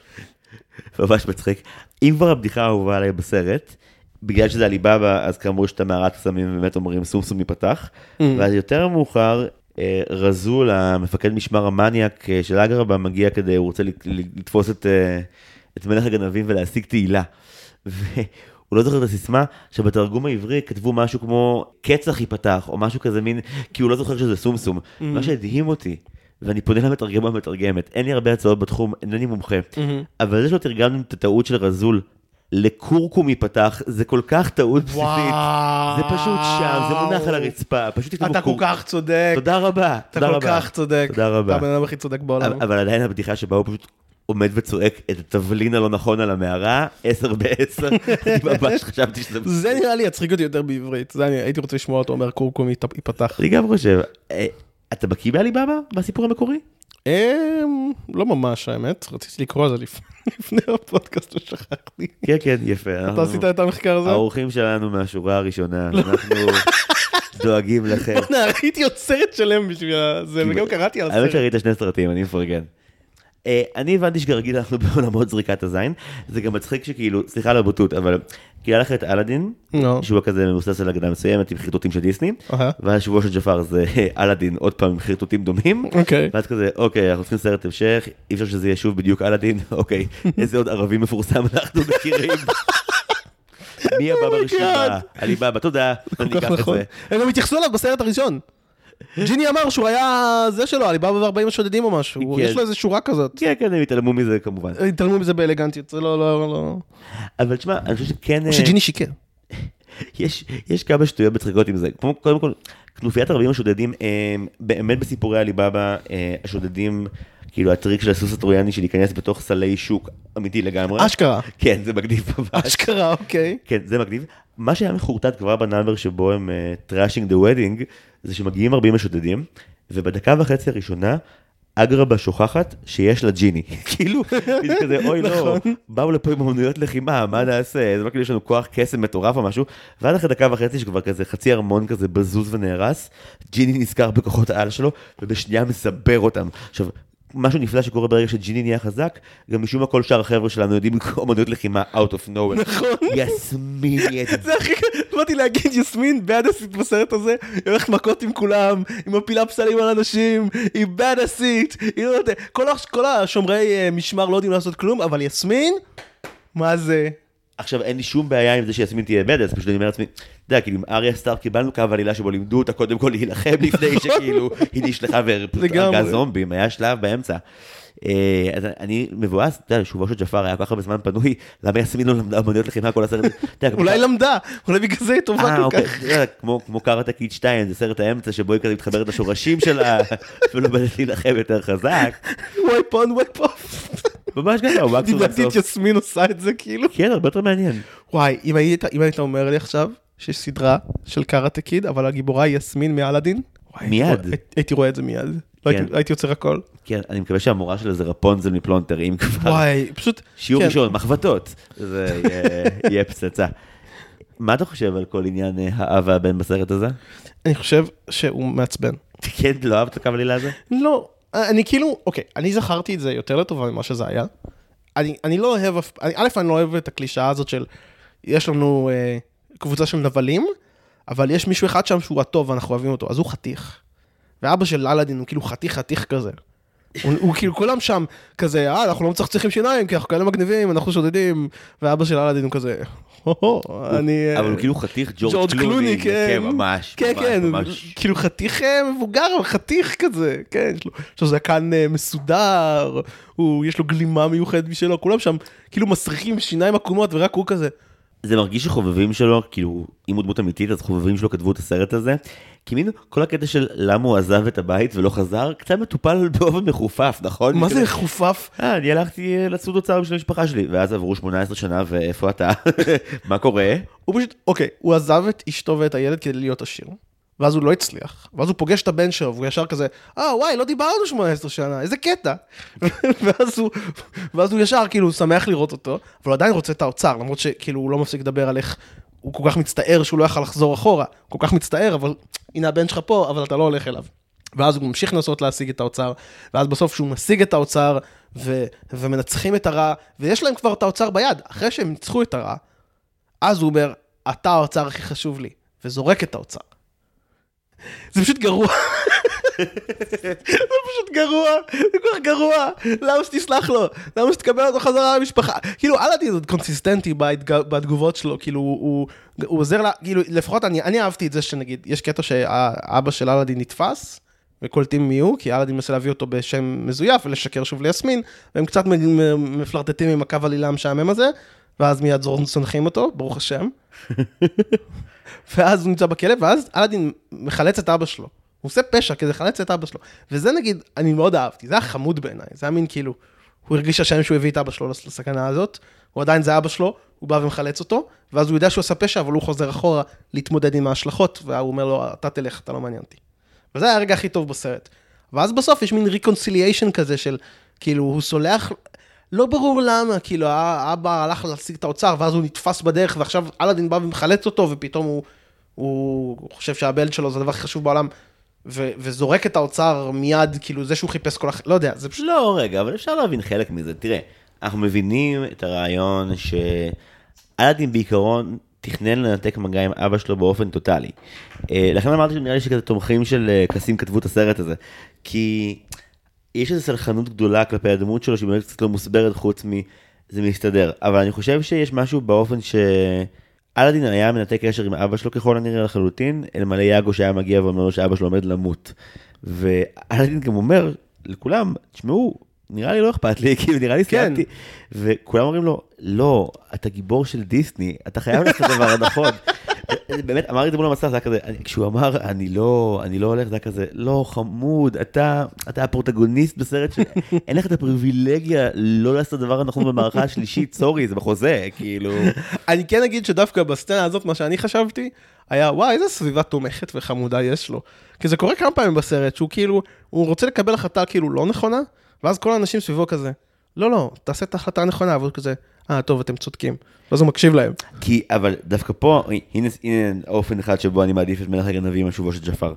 ממש מצחיק. אם כבר הבדיחה האהובה עליי בסרט, בגלל שזה עליבאבא, אז כאמור יש את המערת קסמים, ובאמת אומרים סום סום ייפתח. ואז יותר מאוחר, אה, רזול, המפקד משמר המניאק אה, של אגרבה, מגיע כדי, הוא רוצה לת- לתפוס את, אה, את מלך הגנבים ולהשיג תהילה. והוא לא זוכר את הסיסמה, שבתרגום העברי כתבו משהו כמו קצח ייפתח, או משהו כזה מין, כי הוא לא זוכר שזה סום סום. מה שהדהים אותי, ואני פונה למתרגם והמתרגמת, אין לי הרבה הצעות בתחום, אינני מומחה, אבל זה שלא תרגמנו את הטעות של רזול לקורקום ייפתח, זה כל כך טעות בסיסית. זה פשוט שם, זה מונח על הרצפה, פשוט תכתבו אתה כל קורקום. כך צודק, תודה רבה, אתה כל. כך צודק. תודה רבה. אתה הבן אדם הכי צודק בעולם. אבל עדיין הבדיחה שבה הוא פשוט עומד וצועק את התבלין הלא נכון על המערה, עשר בעשר, אני ממש חשבתי שזה... זה נראה לי יצחיק אותי יותר בעברית, זה אני הייתי רוצה לשמוע אותו אומר קורקום ייפ- ייפתח. אני גם חושב, אה, אתה בקיא בעליבאבא? בסיפור המקורי? אמ, לא ממש האמת, רציתי לקרוא על זה לפ- לפני הפודקאסט ושכחתי. כן, כן, יפה. אתה עשית את המחקר הזה? האורחים שלנו מהשורה הראשונה, אנחנו דואגים לכם. בוא'נה, ראיתי עוד סרט שלם בשביל זה, וגם קראתי על האמת הסרט. שראית שני סרטים, אני מפרגן. אה, אני הבנתי שכרגיל אנחנו בעולמות זריקת הזין, זה גם מצחיק שכאילו, סליחה על הבוטות, אבל כאילו היה לך את אלאדין, נו. שהוא כזה מבוסס על הגנה מסוימת עם חרטוטים של דיסני, אהה. ואז שבוע של ג'פר זה אלאדין עוד פעם עם חרטוטים דומים, אוקיי. ואז כזה, אוקיי, אנחנו צריכים סרט המשך, אי אפשר שזה יהיה שוב בדיוק אלאדין, אוקיי, איזה עוד ערבי מפורסם אנחנו מכירים. מי הבא ברשימה? עליבאבא, תודה, אני אקח את נכון. זה. הם גם התייחסו אליו בסרט הראשון. ג'יני אמר שהוא היה זה שלו, עליבאבא ו-40 השודדים או משהו, כן. יש לו איזה שורה כזאת. כן, כן, הם התעלמו מזה כמובן. התעלמו מזה באלגנטיות, זה לא, לא, לא. אבל תשמע, אני חושב שכן, או אה, שג'יני שיקר. יש, יש כמה שטויות מצחיקות עם זה. כמו, קודם כל, כנופיית ארבעים השודדים, הם, באמת בסיפורי עליבאבא, אה, השודדים, כאילו הטריק של הסוס הטרויאני של להיכנס בתוך סלי שוק, אמיתי לגמרי. אשכרה. כן, זה מגניב ממש. אשכרה, אוקיי. כן, זה מגניב. מה שהיה מחורטט כבר ב number שבו הם trashing the wedding, זה שמגיעים 40 השודדים, ובדקה וחצי הראשונה, אגרבה שוכחת שיש לה ג'יני. כאילו, היא כזה, אוי לא, באו לפה עם אמנויות לחימה, מה נעשה? זה לא כאילו יש לנו כוח קסם מטורף או משהו, ואז אחרי דקה וחצי שכבר כזה חצי ארמון כזה בזוז ונהרס, ג'יני נזכר בכוחות העל שלו, ובשנייה מסבר אותם. עכשיו, משהו נפלא שקורה ברגע שג'יני נהיה חזק, גם משום מה כל שאר החבר'ה שלנו יודעים אמנויות לחימה out of nowhere. נכון. יסמין נהיית זה הכי, באתי להגיד יסמין בדאסית בסרט הזה, היא הולכת מכות עם כולם, היא מפילה פסלים על אנשים, היא בדאסית, היא לא יודעת, כל השומרי אה, משמר לא יודעים לעשות כלום, אבל יסמין, מה זה? עכשיו אין לי שום בעיה עם זה שיסמין תהיה badass, פשוט אני אומר לעצמי, אתה יודע, כאילו עם אריה סטארק קיבלנו קו עלילה שבו לימדו אותה קודם כל להילחם לפני שכאילו היא נשלחה ופשוט לגמרי. הרגה זומבים, היה שלב באמצע. אה, אז אני מבואס, אתה יודע, שובו של ג'פר היה כל כך הרבה זמן פנוי, למה יסמין לא למדה אמנויות לחימה כל הסרט? אולי למדה, אולי בגלל זה היא טובה אה, כל אוקיי, כך. כמו קראטה קיד 2, זה סרט האמצע שבו היא כזה מתחברת לשורשים שלה, ולומדת להילחם יותר חזק. Wipe on, wipe off. ממש ככה, הוא מקסימום דיברתי בסוף. יסמין עושה את זה כאילו. כן, הרבה יותר מעניין. וואי, אם היית, אם היית אומר לי עכשיו שיש סדרה של קראטה קיד, אבל הגיבורה היא יסמין מאלאדין, מיד. הייתי רואה את זה מיד. לא כן. הייתי יוצר הכל. כן, אני מקווה שהמורה שלה זה רפונזל מפלונטר, אם כבר. וואי, פשוט... שיעור כן. ראשון, מחבטות. זה יהיה- יהיה פצצה. מה אתה חושב על כל עניין אה, האב והבן בסרט הזה? אני חושב שהוא מעצבן. כן, לא אהבת את הקו עלילה הזה? לא, אני כאילו, אוקיי, אני זכרתי את זה יותר לטובה ממה שזה היה. אני, אני לא אוהב, אני, א', אני לא אוהב את הקלישאה הזאת של, יש לנו אה, קבוצה של נבלים, אבל יש מישהו אחד שם שהוא הטוב ואנחנו אוהבים אותו, אז הוא חתיך. ואבא של אלאדין הוא כאילו חתיך חתיך כזה. הוא, הוא כאילו כולם שם כזה, אה, אנחנו לא מצחצחים שיניים כי אנחנו כאלה מגניבים, אנחנו שודדים, ואבא של אלאדין הוא כזה, הו-הו, אני... אה, אבל הוא כאילו חתיך ג'ורג' קלוני, כן. כן, ממש, כן, ממש, כן, ממש. כאילו חתיך אה, מבוגר, חתיך כזה, כן, יש לו, יש לו זקן אה, מסודר, הוא, יש לו גלימה מיוחדת משלו, כולם שם כאילו מסריחים שיניים עקומות ורק הוא כזה. זה מרגיש שחובבים שלו, כאילו, אם הוא דמות אמיתית, אז חובבים שלו כתבו את הסרט הזה. כי מין כל הקטע של למה הוא עזב את הבית ולא חזר, קצת מטופל באופן מחופף, נכון? מה זה חופף? אה, אני הלכתי אה, לצוד אוצר בשביל המשפחה שלי, ואז עברו 18 שנה, ואיפה אתה? מה קורה? הוא פשוט, אוקיי, הוא עזב את אשתו ואת הילד כדי להיות עשיר. ואז הוא לא הצליח. ואז הוא פוגש את הבן שלו, והוא ישר כזה, אה, וואי, לא דיברנו 18 שנה, איזה קטע. ואז הוא, ואז הוא ישר, כאילו, שמח לראות אותו, אבל הוא עדיין רוצה את האוצר, למרות שכאילו הוא לא מפסיק לדבר על איך הוא כל כך מצטער שהוא לא יכל לחזור אחורה. כל כך מצטער, אבל הנה הבן שלך פה, אבל אתה לא הולך אליו. ואז הוא ממשיך לנסות להשיג את האוצר, ואז בסוף כשהוא משיג את האוצר, ו- ומנצחים את הרע, ויש להם כבר את האוצר ביד, אחרי שהם ניצחו את הרע, אז הוא אומר, אתה האוצר הכי חשוב לי, וזורק את האוצר. זה פשוט גרוע. זה פשוט גרוע, זה כל כך גרוע, למה שתסלח לו? למה שתקבל אותו חזרה למשפחה? כאילו, אלאדין עוד קונסיסטנטי בתגובות שלו, כאילו, הוא, הוא עוזר לה, כאילו, לפחות אני, אני אהבתי את זה שנגיד, יש קטע שהאבא של אלאדין נתפס, וקולטים מי הוא, כי אלאדין מנסה להביא אותו בשם מזויף ולשקר שוב ליסמין, והם קצת מפלרטטים עם הקו עלילה המשעמם הזה, ואז מיד זונחים אותו, ברוך השם. ואז הוא נמצא בכלא, ואז אלאדין מחלץ את אבא שלו. הוא עושה פשע כדי לחלץ את אבא שלו. וזה נגיד, אני מאוד אהבתי, זה היה חמוד בעיניי, זה היה מין כאילו, הוא הרגיש אשם שהוא הביא את אבא שלו לסכנה הזאת, הוא עדיין זה אבא שלו, הוא בא ומחלץ אותו, ואז הוא יודע שהוא עשה פשע, אבל הוא חוזר אחורה להתמודד עם ההשלכות, והוא אומר לו, אתה תלך, אתה לא מעניין אותי. וזה היה הרגע הכי טוב בסרט. ואז בסוף יש מין reconciliation כזה של, כאילו, הוא סולח, לא ברור למה, כאילו, האבא הלך להשיג את האוצר, ואז הוא נתפס בדרך, ועכשיו אלאדין בא ומחלץ אותו, ופתאום הוא, הוא חושב שהבן שלו זה הדבר הכי חשוב בעולם, ו- וזורק את האוצר מיד, כאילו, זה שהוא חיפש כל הח... לא יודע, זה פשוט... לא, רגע, אבל אפשר להבין חלק מזה. תראה, אנחנו מבינים את הרעיון שאלאדין בעיקרון תכנן לנתק מגע עם אבא שלו באופן טוטאלי. אה, לכן אמרתי שנראה לי שכזה תומכים של אה, קסים כתבו את הסרט הזה. כי יש איזו סלחנות גדולה כלפי הדמות שלו שהיא באמת קצת לא מוסברת חוץ מ... זה מסתדר. אבל אני חושב שיש משהו באופן ש... אלאדין היה מנתק קשר עם אבא שלו ככל הנראה לחלוטין, אלמלא יאגו שהיה מגיע ואומר לו שאבא שלו עומד למות. ואלאדין גם אומר לכולם, תשמעו, נראה לי לא אכפת לי, כאילו נראה לי כן. סיימתי. וכולם אומרים לו, לא, אתה גיבור של דיסני, אתה חייב לעשות את הדבר הנכון. באמת, אמר את זה מול המסך, זה היה כזה, כשהוא אמר, אני לא, אני לא הולך, זה היה כזה, לא, חמוד, אתה, אתה הפרוטגוניסט בסרט שאין לך את הפריבילגיה לא לעשות את הדבר הנכון במערכה השלישית, סורי, זה בחוזה, כאילו. אני כן אגיד שדווקא בסצנה הזאת, מה שאני חשבתי, היה, וואי, איזה סביבה תומכת וחמודה יש לו. כי זה קורה כמה פעמים בסרט, שהוא כאילו, הוא רוצה לקבל החלטה כאילו לא נכונה, ואז כל האנשים סביבו כזה, לא, לא, תעשה את ההחלטה הנכונה, והוא כזה, אה, טוב, אתם צודקים. ואז הוא מקשיב להם. כי, אבל דווקא פה, הנה, הנה אופן אחד שבו אני מעדיף את מלך הגנבים על שובו של ג'פר.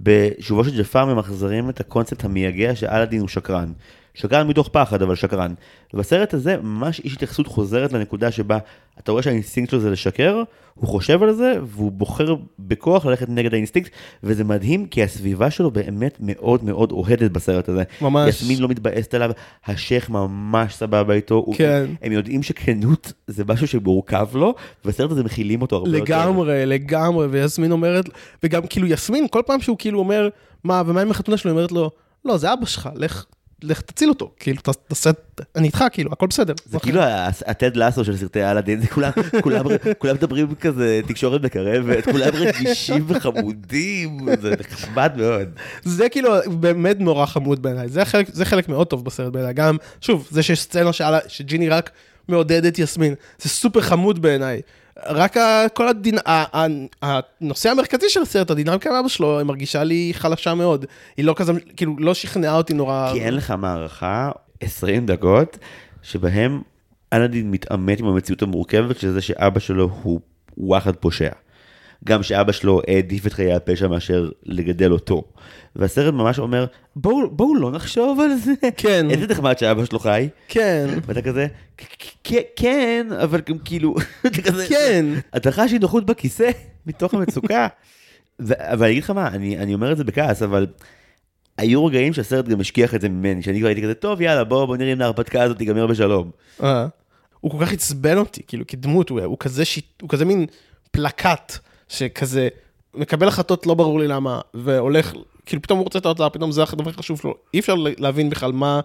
בשובו של ג'פר ממחזרים את הקונספט המייגע שאלאדין הוא שקרן. שקרן מתוך פחד, אבל שקרן. ובסרט הזה ממש יש התייחסות חוזרת לנקודה שבה אתה רואה שהאינסטינקט שלו זה לשקר, הוא חושב על זה, והוא בוחר בכוח ללכת נגד האינסטינקט, וזה מדהים כי הסביבה שלו באמת מאוד מאוד אוהדת בסרט הזה. ממש. יסמין לא מתבאסת עליו, השייח ממש סבבה איתו. הוא- כן. הם יודעים שכנות זה משהו שמורכב לו, ובסרט הזה מכילים אותו הרבה יותר. לגמרי, לגמרי, ויסמין אומרת, וגם כאילו יסמין, כל פעם שהוא כאילו אומר, מה, ומה עם החתונה שלו, היא אומרת לו, לא, זה אבא שלך, לך, לך תציל אותו, כאילו, תעשה, אני איתך, כאילו, הכל בסדר. זה כאילו הטד לאסו של סרטי אלאדין, זה כולם, כולם, כולם מדברים כזה תקשורת מקרבת, כולם רגישים וחמודים, זה נחמד מאוד. זה כאילו באמת נורא חמוד בעיניי, זה חלק, זה חלק מאוד טוב בסרט בעיניי, גם, שוב, זה שיש סצנה שג'יני רק מעודד את יסמין, זה סופר חמוד בעיניי. רק ה, כל הדין, ה, ה, הנושא המרכזי של הסרט, הדינמיקה עם אבא שלו, היא מרגישה לי חלשה מאוד. היא לא כזה, כאילו, לא שכנעה אותי נורא. כי אין לך מערכה 20 דקות שבהם אלאדין מתעמת עם המציאות המורכבת של זה שאבא שלו הוא וואחד פושע. גם שאבא שלו העדיף את חיי הפשע מאשר לגדל אותו. והסרט ממש אומר, בואו בואו לא נחשוב על זה. כן. איזה נחמד שאבא שלו חי. כן, ואתה כזה, "כ- כ- כן, אבל גם כאילו, אתה כזה, כן. אתה חש אי נוחות בכיסא מתוך המצוקה. ו- אבל אני אגיד לך מה, אני, אני אומר את זה בכעס, אבל היו רגעים שהסרט גם השכיח את זה ממני, שאני כבר הייתי כזה, טוב יאללה בוא בוא נראה אם ההרפתקה הזאת תיגמר בשלום. אה. הוא כל כך עצבן אותי, כאילו, כדמות, הוא, הוא כזה שיט, הוא כזה מין פלקט, שכזה, מקבל החלטות לא ברור לי למה, והולך, כאילו, פתאום הוא רוצה את האוצר, פתאום זה הדבר הכי חשוב לו, אי אפשר להבין בכלל מה,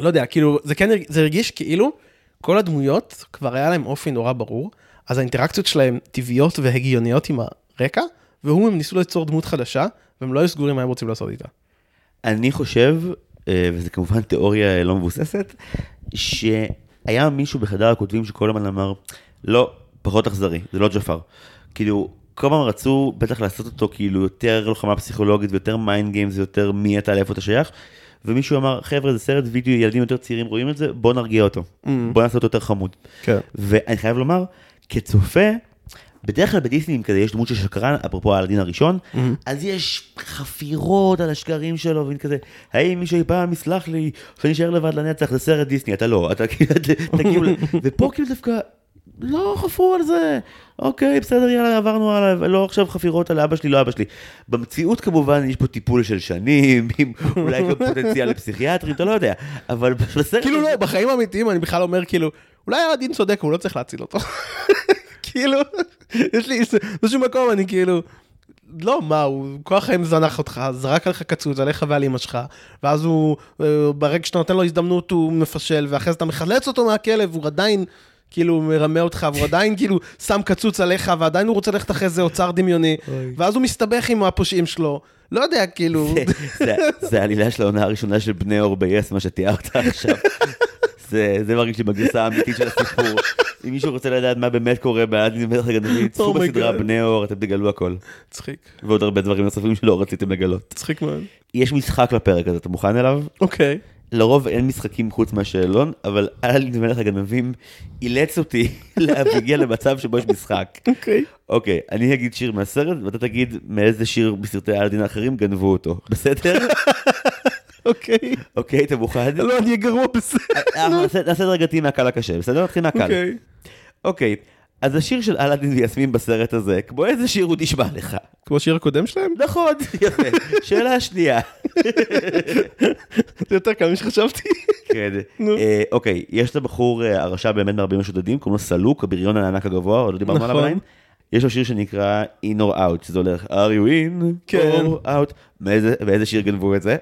לא יודע, כאילו, זה כן, זה הרגיש כאילו, כל הדמויות כבר היה להם אופי נורא ברור, אז האינטראקציות שלהם טבעיות והגיוניות עם הרקע, והוא, הם ניסו ליצור דמות חדשה, והם לא היו סגורים מה הם רוצים לעשות איתה. אני חושב, אה, וזה כמובן תיאוריה לא מבוססת, שהיה מישהו בחדר הכותבים שכל הזמן אמר, לא, פחות אכזרי, זה לא ג'פר. כאילו, כל פעם רצו בטח לעשות אותו כאילו יותר לוחמה פסיכולוגית ויותר mind games ויותר מי אתה לאיפה אתה שייך. ומישהו אמר, חבר'ה, זה סרט וידאו, ילדים יותר צעירים רואים את זה, בוא נרגיע אותו. Mm. בוא נעשה אותו יותר חמוד. כן. ואני חייב לומר, כצופה, בדרך כלל בדיסני אם כזה יש דמות של שקרן, אפרופו האלדין הראשון, Mm-hmm. אז יש חפירות על השקרים שלו, ואין כזה, האם מישהו אי פעם יסלח לי, שאני אשאר לבד לנצח, זה סרט דיסני, אתה לא, אתה כאילו, ופה כאילו דווקא, לא חפרו על זה, אוקיי, בסדר, יאללה, עברנו הלאה, לא עכשיו חפירות על אבא שלי, לא אבא שלי. במציאות כמובן יש פה טיפול של שנים, עם אולי גם פוטנציאל לפסיכיאטרים, אתה לא יודע, אבל בסרט... כאילו לא, בחיים האמיתיים אני בכלל אומר כאילו, אולי אלאדין צודק, הוא לא צריך להציל אותו. כאילו, יש לי, באיזשהו מקום אני כאילו, לא, מה, הוא כוח חיים זנח אותך, זרק עליך קצוץ, עליך ועל אמא שלך, ואז הוא, אה, ברגע שאתה נותן לו הזדמנות הוא מפשל, ואחרי זה אתה מחלץ אותו מהכלב, הוא עדיין... כאילו מרמה אותך, והוא עדיין כאילו שם קצוץ עליך, ועדיין הוא רוצה ללכת אחרי זה אוצר דמיוני, ואז הוא מסתבך עם הפושעים שלו. לא יודע, כאילו... זה- העלילה של העונה הראשונה של בני אור ב-yes, מה שתיארת עכשיו. זה זה מרגיש לי בגרסה האמיתית של הסיפור. אם מישהו רוצה לדעת מה באמת קורה באלאדין מלך הגנבים, צפו Oh בסדרה God. בני אור, אתם תגלו הכל. מצחיק, ועוד הרבה דברים נוספים שלא רציתם לגלות. מצחיק מאוד. יש משחק לפרק הזה, אתה מוכן אליו? אוקיי. לרוב אין משחקים חוץ מהשאלון, אבל אלאדין מלך הגנבים אילץ אותי להגיע למצב שבו יש משחק. אוקיי. אוקיי, אני אגיד שיר מהסרט, ואתה תגיד מאיזה שיר בסרטי אלאדין האחרים גנבו אותו, בסדר? אוקיי. אוקיי, אתה מוכן? לא, אני אהיה גרוע בזה. אה, נעשה נעשה הדרגתי מהקל לקשה, בסדר? נתחיל מהקל. אוקיי. אז השיר של אלאדין ויסמין בסרט הזה, כמו איזה שיר הוא נשמע לך? כמו השיר הקודם שלהם? נכון, יפה. שאלה שנייה. זה יותר קל משחשבתי. כן. נו. אה, אוקיי, יש את הבחור אה, הרשע באמת מהרבה משודדים, קוראים לו סלוק, הבריון הענק הגבוה, עוד לא דיברנו עליו נכון. עדיין. יש לו שיר שנקרא In or Out, שזה הולך are you in כן. or out. מאיזה שיר גנבו את זה?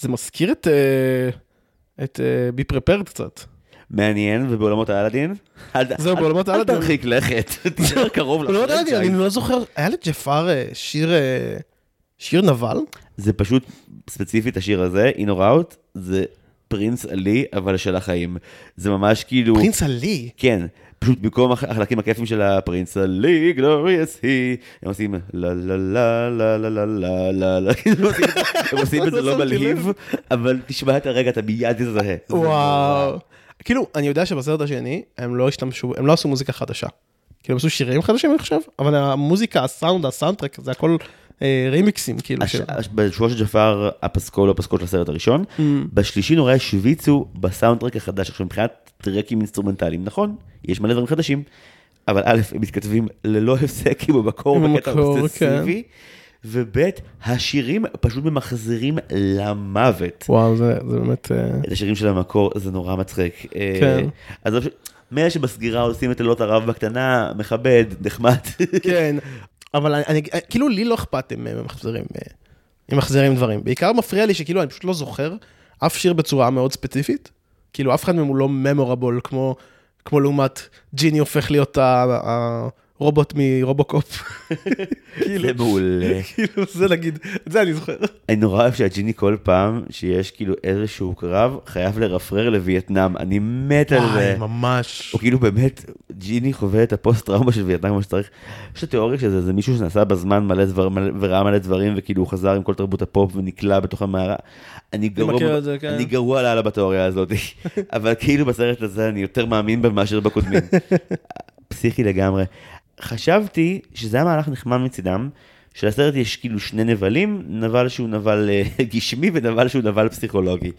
זה מזכיר את... אה, את Be Prepared קצת. מעניין, ובעולמות האלאדין? אל- זהו, אל- בעולמות אל האלאדין. תרחיק לכת, תישאר קרוב ל franchise. אני לא זוכר, היה לג'פר אה, שיר... אה, שיר נבל? זה פשוט, ספציפית השיר הזה, In or Out, זה Prince Ali, אבל של החיים. זה ממש כאילו... Prince Ali. כן, פשוט במקום הח- החלקים הכיפים של ה Prince Ali, glorious he, הם עושים לה לה לה לה לה לה לה לה לה, כאילו, הם עושים את זה- לא לא מלהיב. אבל תשמע את הרגע, אתה מיד תזהה. זה וואו. כאילו, אני יודע שבסרט השני, הם לא השתמשו, הם לא עשו מוזיקה חדשה. כאילו, הם עשו שירים חדשים, אני חושב, אבל המוזיקה, הסאונד, ה soundtrack, זה הכל אה, רימיקסים, כאילו. הש- של- בשובו של ג'פר הפסקול לא פסקול של הסרט הראשון, בשלישי נורא השוויצו ב soundtrack החדש, עכשיו מבחינת טרקים אינסטרומנטליים, נכון, יש מלא דברים חדשים, אבל א', הם מתכתבים ללא הפסק המקור עם בקטע אובססיבי, וב', השירים פשוט ממחזרים למוות. וואו, זה זה באמת... אה, את השירים של המקור, זה נורא מצחיק. אה, כן. אז מילא שבסגירה עושים את לילות הרב בקטנה, מכבד, נחמד. כן, אבל אני, אני, כאילו לי לא אכפת אם הם מחזירים, אה, אם מחזירים דברים. בעיקר מפריע לי שכאילו אני פשוט לא זוכר אף שיר בצורה מאוד ספציפית. כאילו אף אחד מהם הוא לא ממורבול, כמו, כמו לעומת ג'יני הופך להיות ה- הרובוט מרובוקופ. כאילו, זה מעולה. כאילו זה נגיד, את זה אני זוכר. אני נורא אוהב שהג'יני כל פעם שיש כאילו איזשהו קרב, חייב לרפרר לווייטנאם, אני מת על זה. וואי, ממש. הוא כאילו באמת, ג'יני חווה את הפוסט טראומה של וייטנאם כמו שצריך. יש את התיאוריה שזה זה מישהו שנסע בזמן מלא דברים וראה מלא דברים וכאילו הוא חזר עם כל תרבות הפופ ונקלע בתוך המערה. אני גרוע, זה, כן. אני גרוע לאללה בתיאוריה הזאת, אבל כאילו בסרט הזה אני יותר מאמין בה מאשר בקודמים. פסיכי לגמרי. חשבתי שזה היה מהלך נחמד מצידם, שלסרט יש כאילו שני נבלים, נבל שהוא נבל אה, גשמי ונבל שהוא נבל פסיכולוגי.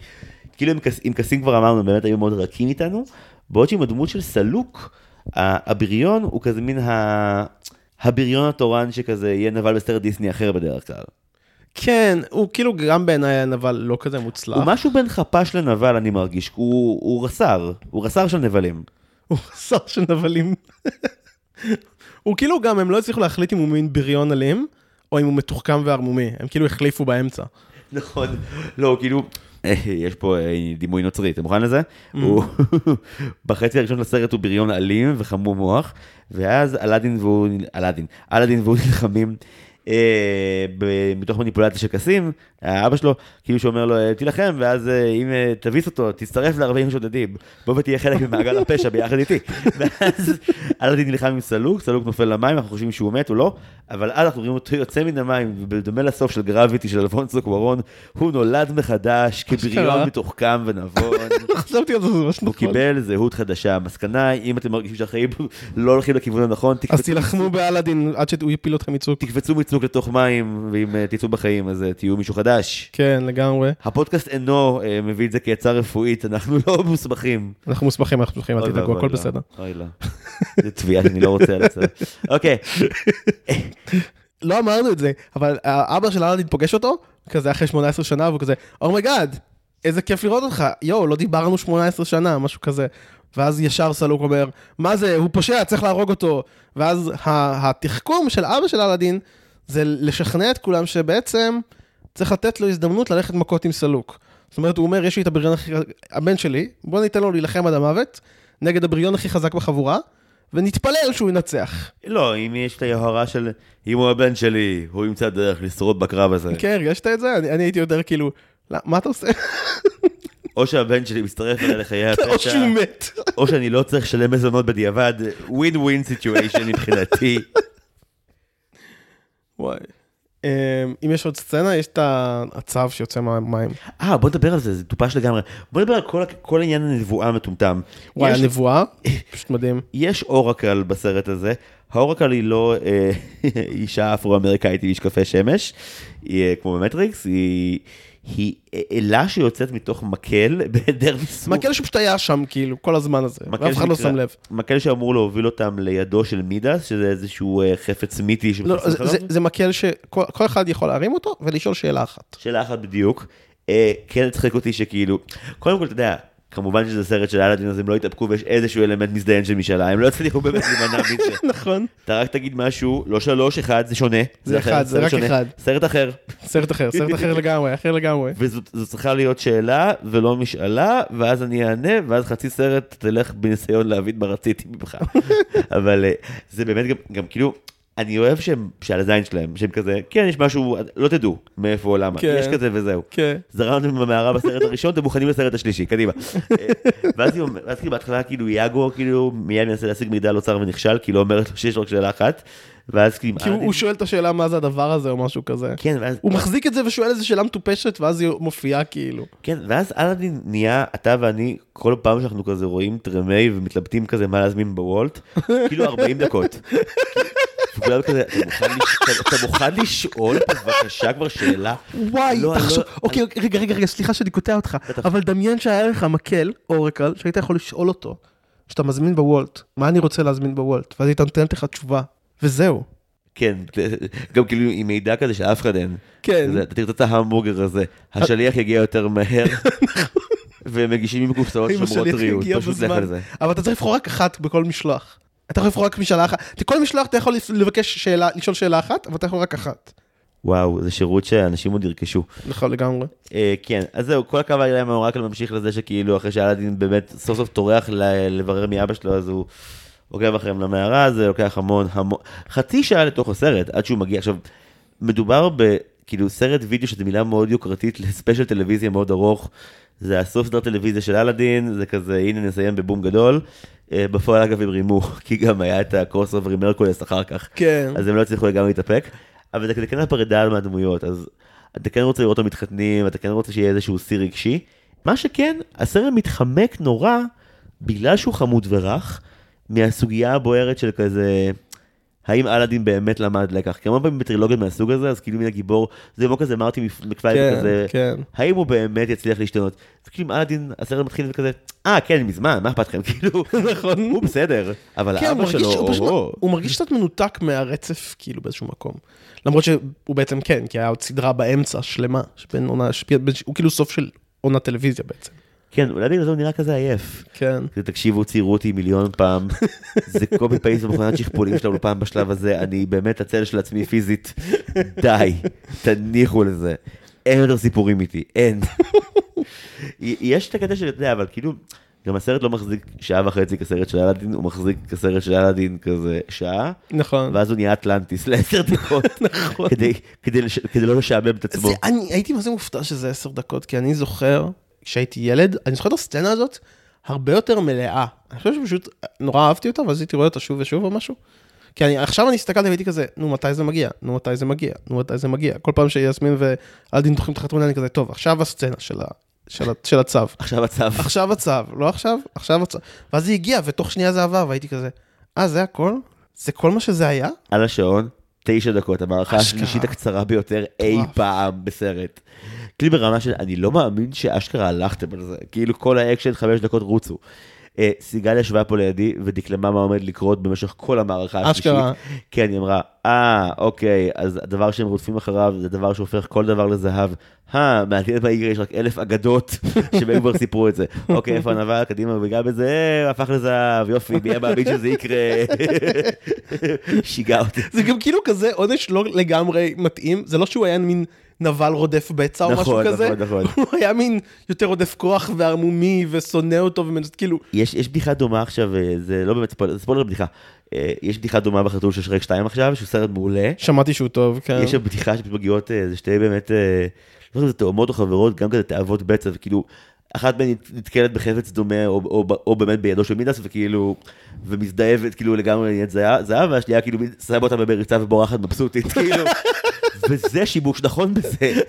כאילו עם, קס, עם קסים כבר אמרנו, באמת היו מאוד רכים איתנו, בעוד שעם הדמות של סלוק, הבריון הוא כזה מין ה... הבריון התורן שכזה יהיה נבל בסרט דיסני אחר בדרך כלל. כן, הוא כאילו גם בעיניי הנבל לא כזה מוצלח. הוא משהו בין חפש לנבל אני מרגיש, הוא, הוא רס"ר, הוא רס"ר של נבלים. הוא שר של נבלים. הוא כאילו גם, הם לא הצליחו להחליט אם הוא מין בריון אלים, או אם הוא מתוחכם וערמומי. הם כאילו החליפו באמצע. נכון. לא, כאילו, אה, יש פה אה, דימוי נוצרי, אתה מוכן לזה? הוא, בחצי הראשון לסרט הוא בריון אלים וחמום מוח, ואז אלאדין והוא, אלאדין, אלאדין והוא נלחמים מתוך מניפולציה של קסים, האבא שלו, כאילו שאומר לו, "אה, תילחם, ואז אה, אם אה, תביס אותו, תצטרף ל-40 שודדים, בוא ותהיה חלק ממעגל הפשע ביחד איתי. ואז אלאדין נלחם עם סלוק, סלוק נופל למים, אנחנו חושבים שהוא מת או לא, אבל אז אנחנו רואים אותו יוצא מן המים, ובדומה לסוף של גרביטי של אלפונסו קוורון, הוא נולד מחדש כבריון. מתוחכם ונבון. חשבתי על זה, זה ממש הוא נכון. קיבל זהות חדשה. המסקנה, אם אתם מרגישים שהחיים לא הולכים לכיוון הנכון, אז תקפצו- תילחמו באלאדין עד שהוא יפיל אתכם מצוק. תקפצו מצוק לתוך מים, ואם אה, תצאו בחיים אז אה, תהיו מישהו חדש. כן, לגמרי. הפודקאסט אינו אה, מביא את זה כעצה רפואית, אנחנו לא מוסמכים. אנחנו מוסמכים, אנחנו מוסמכים, אל תדאגו, הכל לא. בסדר. אוי לא. זו תביעה שאני לא רוצה לצאת. אוקיי, לא אמרנו את זה, אבל האבא של אלאדין פוגש אותו, כזה אחרי 18 שנה, והוא כזה, oh my god, איזה כיף לראות אותך, יואו, לא דיברנו 18 שנה, משהו כזה. ואז ישר סלוק אומר, מה זה, הוא פושע, צריך להרוג אותו. ואז התחכום של אבא של אלאדין, זה לשכנע את כולם שבעצם צריך לתת לו הזדמנות ללכת מכות עם סלוק. זאת אומרת, הוא אומר, יש לי את הבריון הכי, הבן שלי, בוא ניתן לו להילחם עד המוות, נגד הבריון הכי חזק בחבורה, ונתפלל שהוא ינצח. לא, אם יש את היוהרה של, אם הוא הבן שלי, הוא ימצא דרך לשרוד בקרב הזה. כן, הרגשת את זה? אני, אני הייתי יותר כאילו, "לא, מה אתה עושה? או שהבן שלי מצטרף אליי לחיי הפשע, או שהוא מת. או שאני לא צריך לשלם מזונות בדיעבד, win win situation מבחינתי. וואי. אמ, אם יש עוד סצנה, יש את הצב שיוצא מהמים. אה, בוא נדבר על זה, זה מטופש לגמרי. בוא נדבר על כל, כל עניין הנבואה המטומטם. וואי, יש- הנבואה, פשוט מדהים. יש אורקל בסרט הזה, האורקל היא לא אה, אישה אפרו-אמריקאית עם משקפי שמש, היא אה, כמו במטריקס, היא, היא אלה שיוצאת מתוך מקל בהיעדר מסמוך. מקל שפשוט היה שם, כאילו, כל הזמן הזה, ואף אחד לא שם לב. מקל שאמור להוביל אותם לידו של מידס, שזה איזשהו אה, חפץ מיתי לא, שמתחסך זה- עליו. זה- זה מקל שכל כל אחד יכול להרים אותו ולשאול שאלה אחת. שאלה אחת בדיוק. אה, כן הצחיק אותי שכאילו, קודם כל אתה יודע, כמובן שזה סרט של אלאדין אז הם לא התאפקו ויש איזשהו אלמנט מזדיין של משאלה, הם לא הצליחו באמת להימנע מזה. נכון. אתה רק תגיד משהו, לא שלוש, אחד, זה שונה. זה אחד, זה רק. אחד. סרט אחר. סרט אחר, סרט אחר לגמרי, אחר לגמרי. וזאת זו צריכה להיות שאלה ולא משאלה, ואז אני אענה, ואז חצי סרט תלך בניסיון להבין מה רציתי ממך. אבל אה, זה באמת גם כאילו, אני אוהב שהם, שעל הזין שלהם, שהם כזה, כן, יש משהו, לא תדעו מאיפה או למה, כן. יש כזה וזהו. כן. זרמתם במערה בסרט הראשון, אתם מוכנים לסרט השלישי, קדימה. אה, ואז כאילו בהתחלה כאילו יאגו כאילו מיד מנסה להשיג מידע על אוצר ונכשל, כי לא אומרת לו שיש רק שאלה אחת, ואז כאילו, כי הוא הוא שואל את השאלה מה זה הדבר הזה או משהו כזה. כן, ואז, הוא מחזיק את זה ושואל איזה שאלה מטופשת, ואז היא מופיעה כאילו. כן, ואז אלאדין נהיה, אתה ואני, כל פעם שאנחנו כזה רואים טרמי ומתלבטים כזה מה להזמין בוולט, כאילו 40 דקות. וכולם כזה, "אתה מוכן לשאול בבקשה כבר שאלה? וואי, לא, תחשוב, לא- אוקיי, רגע, רגע, רגע, סליחה שאני קוטע אותך, אבל דמיין שהיה לך מקל, אורקל, שהיית יכול לשאול אותו, שאתה מזמין בוולט, מה אני רוצה להזמין בוולט, ואז היא נותנת לך תשובה, וזהו. כן, גם כאילו עם מידע כזה שאף אחד אין. כן. אתה תרצה את ההמבורגר הזה, השליח יגיע יותר מהר, והם מגישים עם קופסאות שומרות ריהוט, פשוט לך. על זה. אבל אתה צריך לבחור רק אחת בכל משלוח. אתה יכול לבחור רק משאלה אחת. כל משלוח אתה יכול לבקש שאלה, לשאול שאלה אחת, אבל אתה יכול רק אחת. וואו, זה שירות שאנשים עוד ירכשו. נכון לגמרי. אה, כן, אז זהו, כל הקו העלילה מה oracle ממשיך לזה שכאילו אחרי שאלאדין באמת סוף סוף טורח ל- לברר מאבא שלו, אז הוא עוקב אחריהם למערה, זה לוקח המון המון, חצי שעה לתוך הסרט, עד שהוא מגיע. עכשיו, מדובר בכאילו סרט וידאו שזו מילה מאוד יוקרתית ל special טלוויזיה מאוד ארוך. זה הסוף סדרת טלוויזיה של אלאדין, זה כזה, הנה נסיים בבום גדול. אה, בפועל אגב הם רימו, כי גם היה את ה crossover עם הרקולס אחר כך. כן. אז הם לא הצליחו לגמרי להתאפק, אבל זה כן הפרידה מהדמויות, אז אתה כן רוצה לראות אותם מתחתנים, אתה כן רוצה שיהיה איזשהו סיר רגשי. מה שכן, הסרט מתחמק נורא, בגלל שהוא חמוד ורך, מהסוגיה הבוערת של כזה, האם אלאדין באמת למד לקח? כי המון פעמים בטרילוגיות מהסוג הזה, אז כאילו מן הגיבור, זה כמו כזה מרטי מקפליי כן, וכזה, כן. האם הוא באמת יצליח להשתנות? וכאילו עם אלאדין, הסרט מתחיל וכזה, אה כן, מזמן, מה אכפת לכם? כאילו, נכון. הוא בסדר, אבל כן, הוא אבא מרגיש, שלו, הוא, פשוט, או-הו. הוא מרגיש קצת מנותק מהרצף, כאילו, באיזשהו מקום. למרות שהוא בעצם כן, כי היה עוד סדרה באמצע, שלמה, שבין עונה, שבין, הוא כאילו סוף של עונת טלוויזיה בעצם. כן, אולי בגלל זה הוא נראה כזה עייף. כן. כזה, תקשיבו, ציירו אותי מיליון פעם, זה קופי פייס במכונת שכפולים שלנו פעם בשלב הזה, אני באמת הצל של עצמי פיזית, די, תניחו לזה. אין יותר סיפורים איתי, אין. יש את הקטע של, אתה יודע, אבל כאילו, גם הסרט לא מחזיק שעה וחצי כסרט של אלאדין, הוא מחזיק כסרט של אלאדין כזה שעה, נכון. ואז הוא נהיה אטלנטיס לעשר דקות, נכון. כדי, כדי, כדי לא לשעמם את עצמו. זה, אני הייתי מה זה מופתע שזה עשר דקות, כי אני זוכר, כשהייתי ילד, אני זוכר את הסצנה הזאת הרבה יותר מלאה. אני חושב שפשוט נורא אהבתי אותה, ואז הייתי רואה אותה שוב ושוב או משהו. כי אני, עכשיו אני הסתכלתי והייתי כזה, נו מתי זה מגיע? נו מתי זה מגיע? נו מתי זה מגיע? כל פעם שיסמין ואלדין דוחים את החתונה, אני כזה, טוב, עכשיו הסצנה של, ה, של, ה, של הצב. עכשיו הצב. עכשיו הצב, לא עכשיו, עכשיו הצב. ואז היא הגיעה, ותוך שנייה זה עבר, והייתי כזה, אה, זה הכל? זה כל מה שזה היה? על השעון, תשע דקות, המערכה. השלישית הקצרה ביותר אי פעם בסרט. כאילו ברמה של, אני לא מאמין שאשכרה הלכתם על זה, כאילו כל האקשן חמש דקות רצוף. אה, סיגל ישבה פה לידי ודקלמה מה עומד לקרות במשך כל המערכה השלישית. אשכרה. כן, היא אמרה, אה, אוקיי, אז הדבר שהם רודפים אחריו זה דבר שהופך כל דבר לזהב. אה, מעניין מה יקרה, יש רק אלף אגדות שבהם כבר סיפרו את זה. אוקיי, איפה הנבל, קדימה, וגם בזה, אה, הפך לזהב, יופי, מי היה מאמין שזה יקרה? שיגע אותי. זה גם כאילו כזה עונש לא לגמרי מתאים, זה לא שהוא היה מין נבל רודף בצע או משהו נכון, כזה, נכון, נכון. הוא היה מין יותר רודף כוח וערמומי ושונא אותו, ומנס- כאילו, יש, יש בדיחה דומה עכשיו, אה, זה לא באמת ספוילר, זה ספוילר בדיחה. אה, יש בדיחה דומה בחתול של שרק 2 עכשיו, שהוא סרט מעולה. שמעתי שהוא טוב, כן. יש שם בדיחה שפשוט מגיעות, אה, זה שתי באמת, לא יודע אם זה תאומות או חברות, גם כזה תאוות בצע, וכאילו, אחת מהן נתקלת בחפץ דומה, או, או, או באמת בידו של מידס, וכאילו, ומזדהבת כאילו לגמרי זהב, זהב, והשנייה כאילו שמה אותה במריצה ובורחת מבסוטית, כאילו. וזה שימוש נכון בזה,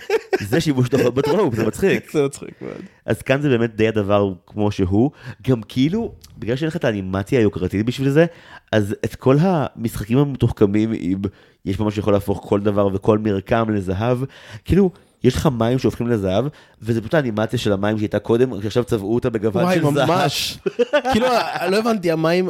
זה שימוש נכון בטרופ, זה מצחיק. זה מצחיק מאוד. אז כאן זה באמת די הדבר כמו שהוא, גם כאילו, בגלל שאין לך את האנימציה היוקרתית בשביל זה, אז את כל המשחקים המתוחכמים, אם יש ממש יכול להפוך כל דבר וכל מרקם לזהב, כאילו, יש לך מים שהופכים לזהב, וזה פשוט האנימציה של המים שהייתה קודם, שעכשיו צבעו אותה בגוון וואי, של זהב. ממש. כאילו, לא הבנתי, המים,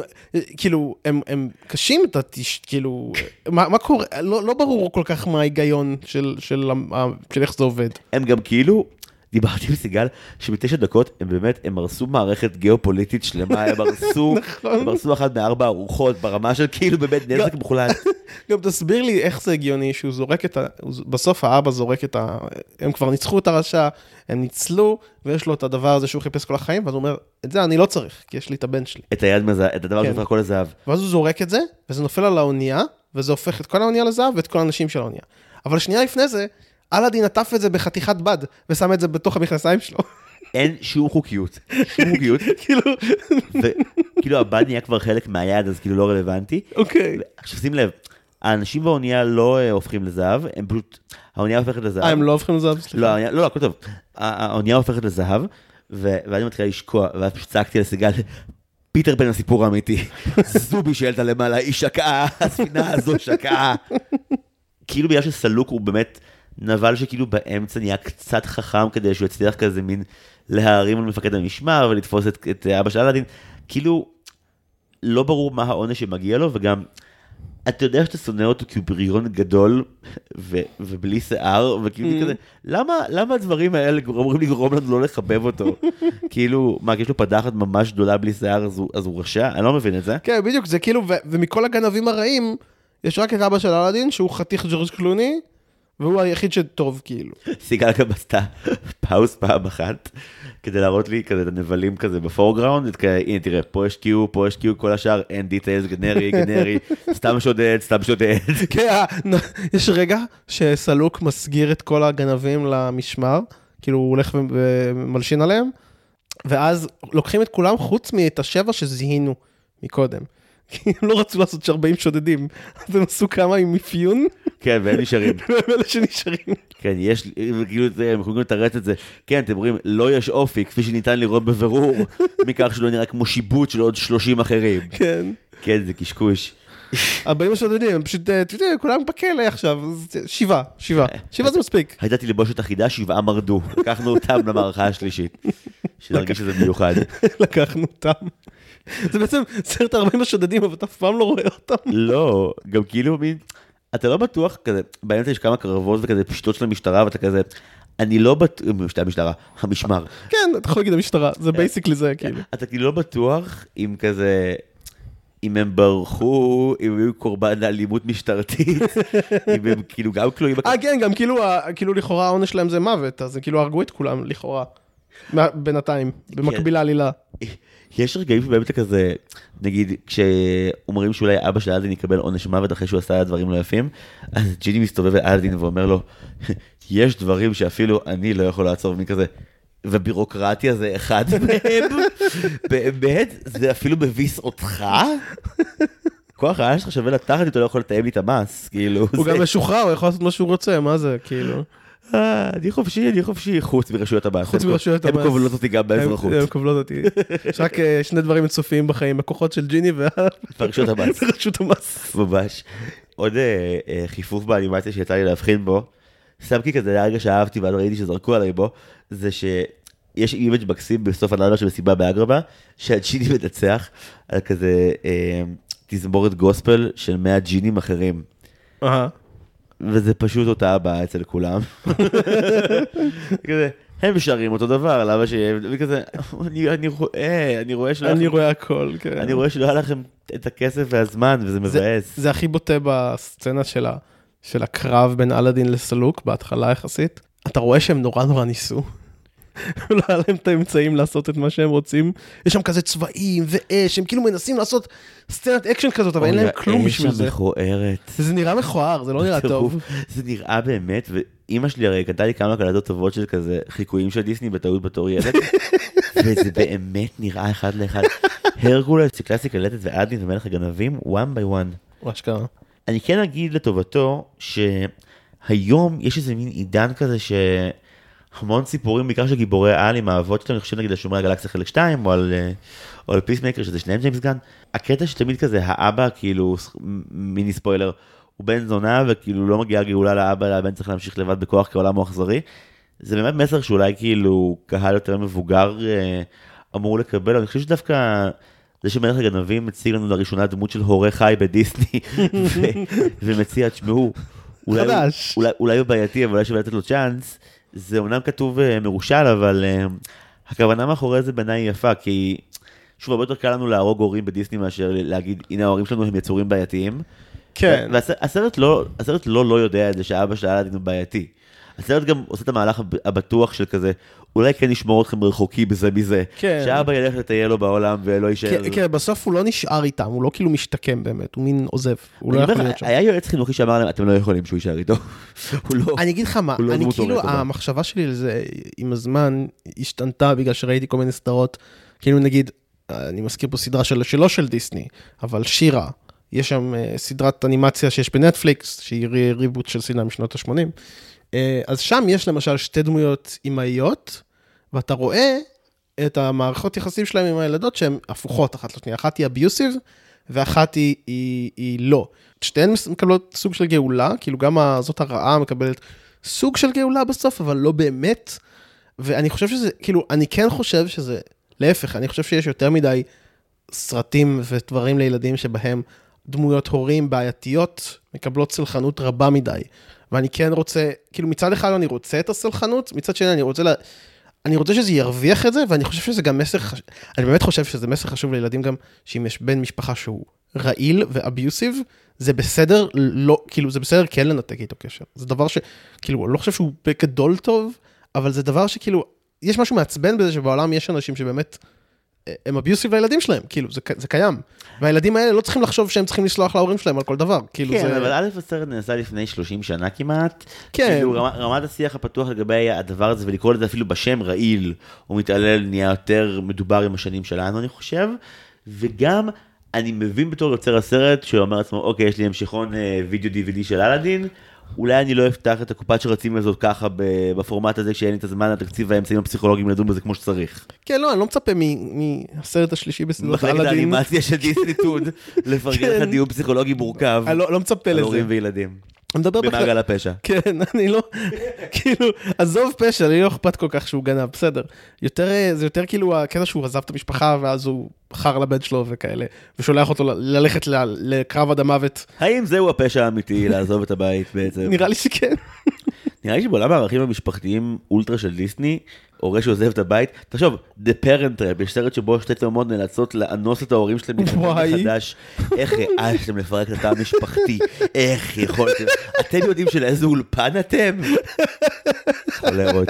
כאילו, הם, הם קשים, אתה תש... כאילו, מה, מה קורה? לא, לא ברור כל כך מה ההיגיון של, של, ה- של איך זה עובד. הם גם כאילו, דיברתי עם סיגל, שבתשע דקות הם באמת, הם הרסו מערכת גיאופוליטית שלמה, הם הרסו, נכון. הם הרסו אחת מארבע ארוחות ברמה של כאילו באמת נזק מוחלט. גם תסביר לי איך זה הגיוני שהוא זורק את ה... בסוף האבא זורק את ה... הם כבר ניצחו את הרשע, הם ניצלו, ויש לו את הדבר הזה שהוא חיפש כל החיים, ואז הוא אומר, את זה אני לא צריך, כי יש לי את הבן שלי. את היד מזה, את הדבר כן. שהופך הכל לזהב. ואז הוא זורק את זה, וזה נופל על האונייה, וזה הופך את כל האונייה לזהב ואת כל האנשים של האונייה. אבל שנייה לפני זה, אלאדין עטף את זה בחתיכת בד, ושם את זה בתוך המכנסיים שלו. אין שום חוקיות, שום חוקיות, כאילו, וכאילו הבד נהיה כבר חלק מהיד, אז כאילו לא רלוונטי. אוקיי. עכשיו שים לב, האנשים באונייה לא אה, הופכים לזהב, הם פשוט, האונייה הופכת לזהב. אה, הם לא הופכים לזהב? לא, סליחה. האונייה- לא, לא, הכל טוב. הא- האונייה הופכת לזהב, ואני מתחילה לשקוע, ואז פשוט צעקתי לסיגל, פיטר פן הסיפור האמיתי. זובי שהעלתה למעלה, היא שקעה, הספינה הזו שקעה. כאילו בגלל שסלוק הוא באמת נבל שכאילו באמצע נהיה קצת חכם כדי שהוא יצליח כזה מין להרים על מפקד המשמר ולתפוס את, את אבא של אלאדין, כאילו לא ברור מה העונש שמגיע לו וגם אתה יודע שאתה שונא אותו כי הוא בריון גדול ו- ובלי שיער וכאילו Mm. כזה למה למה הדברים האלה אמורים לגרום לנו לא לחבב אותו כאילו מה כי יש לו פדחת ממש גדולה בלי שיער אז הוא, אז הוא רשע אני לא מבין את זה. כן, בדיוק, זה כאילו, ו- ומכל הגנבים הרעים, יש רק את אבא של אלאדין, שהוא חתיך ג'ורג' קלוני, והוא היחיד שטוב, כאילו. סיגל גם עשתה pause פעם אחת, כדי להראות לי כזה את הנבלים כזה ב foreground, הנה תראה, פה יש cue, פה יש cue, כל השאר אין details, גנרי, גנרי, סתם שודד, סתם שודד. כן, אה, יש רגע שסלוק מסגיר את כל הגנבים למשמר, כאילו הוא הולך ומלשין עליהם, ואז לוקחים את כולם חוץ מאת השבע שזיהינו מקודם. כי הם לא רצו לעשות 40 שודדים, אז הם עשו כמה עם אפיון, כן, והם נשארים. והם אלה שנשארים. כן, יש, כאילו, הם יכולים לתרץ את זה. כן, אתם רואים, לא יש אופי, כפי שניתן לראות בבירור, מכך שלא נראה כמו שיבוט של עוד 30 אחרים. כן. כן, זה קשקוש. 40 השודדים, הם פשוט, אה, אתה יודע, כולם בכלא עכשיו, שבעה, שבעה. שבעה זה מספיק. הייתה תלבושת אחידה, שבעה מרדו. לקחנו אותם למערכה השלישית. שנרגיש שזה מיוחד. לקחנו אותם. זה בעצם סרט 40 השודדים, אבל אתה אף פעם לא רואה אותם. לא, גם כאילו מין, אתה לא בטוח כזה, באמצע יש כמה קרבות וכזה פשיטות של המשטרה ואתה כזה, אני לא בטוח, המשטרה, המשמר, כן, אתה יכול להגיד המשטרה, זה basically זה, כאילו. אתה כאילו לא בטוח אם כזה, אם הם ברחו, אם היו קורבן לאלימות משטרתית, אם הם כאילו גם כלואים, אה, כן, גם כאילו, כאילו לכאורה העונש שלהם זה מוות, אז הם כאילו הרגו את כולם, לכאורה. בינתיים, במקביל לעלילה. יש רגעים שבהם אתה כזה, נגיד, כשאומרים שאולי אבא של אלדין יקבל עונש מוות אחרי שהוא עשה דברים לא יפים, אז ג'יני מסתובב לאלדין ואומר לו, יש דברים שאפילו אני לא יכול לעצור, מי כזה, ובירוקרטיה זה אחד מהם, באמת, זה אפילו מביס אותך? כוח העיה שלך שווה לתחת, אתה לא יכול לתאם לי את המס, כאילו. הוא גם משוחרר, הוא יכול לעשות מה שהוא רוצה, מה זה, כאילו. אה, אני חופשי, אני חופשי, חוץ מרשויות המס. חוץ מרשויות המס. הם כובלות אותי גם באזרחות. הם כובלות אותי. יש רק אה, שני דברים אינסופיים בחיים, הכוחות של ג'יני ורשויות המס. ורשות המס. ממש. עוד אה, חיפוף באנימציה שיצא לי להבחין בו, כי כזה היה רגע שאהבתי ואז ראיתי שזרקו עליי בו, זה שיש image מקסים בסוף הלילה של מסיבה באגרבה, שהג'יני מנצח על כזה תזמורת גוספל של 100 ג'ינים אחרים. וזה פשוט אותה הבעה אצל כולם. כזה, הם שרים אותו דבר, למה שיהיה, וכזה, אני, אני רואה, אני רואה שלא אני רואה הכל, כן. אני רואה שלא היה לכם את הכסף והזמן, וזה מבאס. זה הכי בוטה בסצנה של ה- של הקרב בין אלאדין לסלוק, בהתחלה יחסית. אתה רואה שהם נורא נורא ניסו. לא היה להם את האמצעים לעשות את מה שהם רוצים. יש שם כזה צבעים ואש, הם כאילו מנסים לעשות סצנת אקשן כזאת, אבל אין להם כלום בשביל זה. המכוערת. זה נראה מכוער, זה לא נראה. טוב. זה נראה באמת, ואימא שלי הרי קנתה לי כמה קלטות טובות של כזה חיקויים של דיסני בטעות בתור ילד, וזה באמת נראה אחד לאחד. הרקולס, קלאסי קלטת אלאדין ומלך הגנבים, one by one. מה שקרה. אני כן אגיד לטובתו, שהיום יש איזה מין עידן כזה שהמון סיפורים, בעיקר של גיבורי על עם האבות שלהם, אני חושב נגיד על שומרי הגלקסיה חלק 2, או על, אה, או על פיסמקר, שזה שניהם ג'יימס גן, הקטע שתמיד כזה, האבא, כאילו, מיני ספוילר, הוא בן זונה, וכאילו לא מגיעה גאולה לאבא, אלא הבן צריך להמשיך לבד בכוח כעולם הוא אכזרי. זה באמת מסר שאולי כאילו קהל יותר מבוגר אה, אמור לקבל, אני חושב שדווקא זה שמלך הגנבים מציג לנו לראשונה דמות של הורה חי בדיסני, ומציע, תשמעו, אולי. אולי, אולי הוא בעייתי, אבל אולי שווה לתת לו צ'אנס, זה אומנם כתוב אה, מרושל, אבל אה, הכוונה מאחורי זה בעיניי יפה, כי שוב, הרבה יותר קל לנו להרוג הורים בדיסני מאשר להגיד, הנה ההורים שלנו הם יצורים בעייתיים. כן. והסרט לא, הסרט לא לא יודע את זה שאבא של אלאדין הוא בעייתי. הסרט גם עושה את המהלך הב- הבטוח של כזה, אולי כן נשמור אתכם רחוקים בזה מזה. כן. שאבא ילך לטייל לו בעולם ולא יישאר. כן, כן, בסוף הוא לא נשאר איתם, הוא לא כאילו משתקם באמת, הוא מין עוזב, הוא לא יכול להיות שם. היה יועץ חינוכי שאמר להם, אתם לא יכולים שהוא יישאר איתו. הוא לא... אני אגיד לך מה, לא אני כאילו. המחשבה שלי לזה עם הזמן השתנתה בגלל שראיתי כל מיני סדרות, כאילו נגיד, אני מזכיר פה סדרה של, שלא של דיסני, אבל שירה, יש שם אה, סדרת אנימציה שיש בנטפליקס, שהיא רי- ריבוט של סדרה משנות ה-80, אז שם יש למשל שתי דמויות אמהיות, ואתה רואה את המערכות יחסים שלהם עם הילדות שהן הפוכות אחת לשנייה, אחת היא אביוסיב ואחת היא, היא, היא לא. שתיהן מקבלות סוג של גאולה, כאילו גם זאת הרעה מקבלת סוג של גאולה בסוף, אבל לא באמת. ואני חושב שזה, כאילו, אני כן חושב שזה, להפך, אני חושב שיש יותר מדי סרטים ודברים לילדים שבהם דמויות הורים בעייתיות מקבלות סלחנות רבה מדי. ואני כן רוצה, כאילו מצד אחד אני רוצה את הסלחנות, מצד שני אני רוצה ל... אני רוצה שזה ירוויח את זה, ואני חושב שזה גם מסר. אני באמת חושב שזה מסר חשוב לילדים גם, שאם יש בן משפחה שהוא רעיל ואביוסיב, זה בסדר, לא, כאילו זה בסדר כן לנתק איתו קשר. זה דבר ש... כאילו, אני לא חושב שהוא בגדול טוב, אבל זה דבר שכאילו, יש משהו מעצבן בזה שבעולם יש אנשים שבאמת, הם אביוסיב לילדים שלהם, כאילו, זה, זה קיים. והילדים האלה לא צריכים לחשוב שהם צריכים לסלוח להורים שלהם על כל דבר, כאילו כן, זה... אבל א' הסרט נעשה לפני 30 שנה כמעט. כן. כאילו רמת, רמת השיח הפתוח לגבי הדבר הזה, ולקרוא לזה אפילו בשם רעיל, או מתעלל, נהיה יותר מדובר עם השנים שלנו, אני חושב. וגם, אני מבין בתור יוצר הסרט, שאומר לעצמו, אוקיי, יש לי המשכון אה, וידאו DVD של אלאדין, אולי אני לא אפתח את הקופת שרצים הזאת ככה בפורמט הזה, שאין לי את הזמן, התקציב והאמצעים הפסיכולוגיים לדון בזה כמו שצריך. כן, לא, אני לא מצפה מהסרט השלישי בסדרת מחלקת אלאדין. האנימציה של דיסני טוד, לפרגן לך כן. דיון פסיכולוגי מורכב, אני לא, לא מצפה על לזה. הורים וילדים, אני מדבר בכלל... במעגל הפשע. כן, אני לא, כאילו, עזוב פשע, לי לא אכפת כל כך שהוא גנב, בסדר. יותר, אה, זה יותר כאילו הקטע שהוא עזב את המשפחה, ואז הוא בחר לבן שלו וכאלה, ושולח אותו ללכת לקרב עד המוות. האם זהו הפשע האמיתי לעזוב את הבית בעצם? נראה לי שכן. נראה לי שבעולם הערכים המשפחתיים אולטרה של דיסני, הורה שעוזב את הבית, תחשוב, The Parent Trap, יש סרט שבו שתי תאומות נאלצות לאנוס את ההורים שלהם להתחתן. מחדש. איך העזתם לפרק את התא המשפחתי? איך יכולתם? אתם יודעים שלאיזה אולפן אתם? חולרות.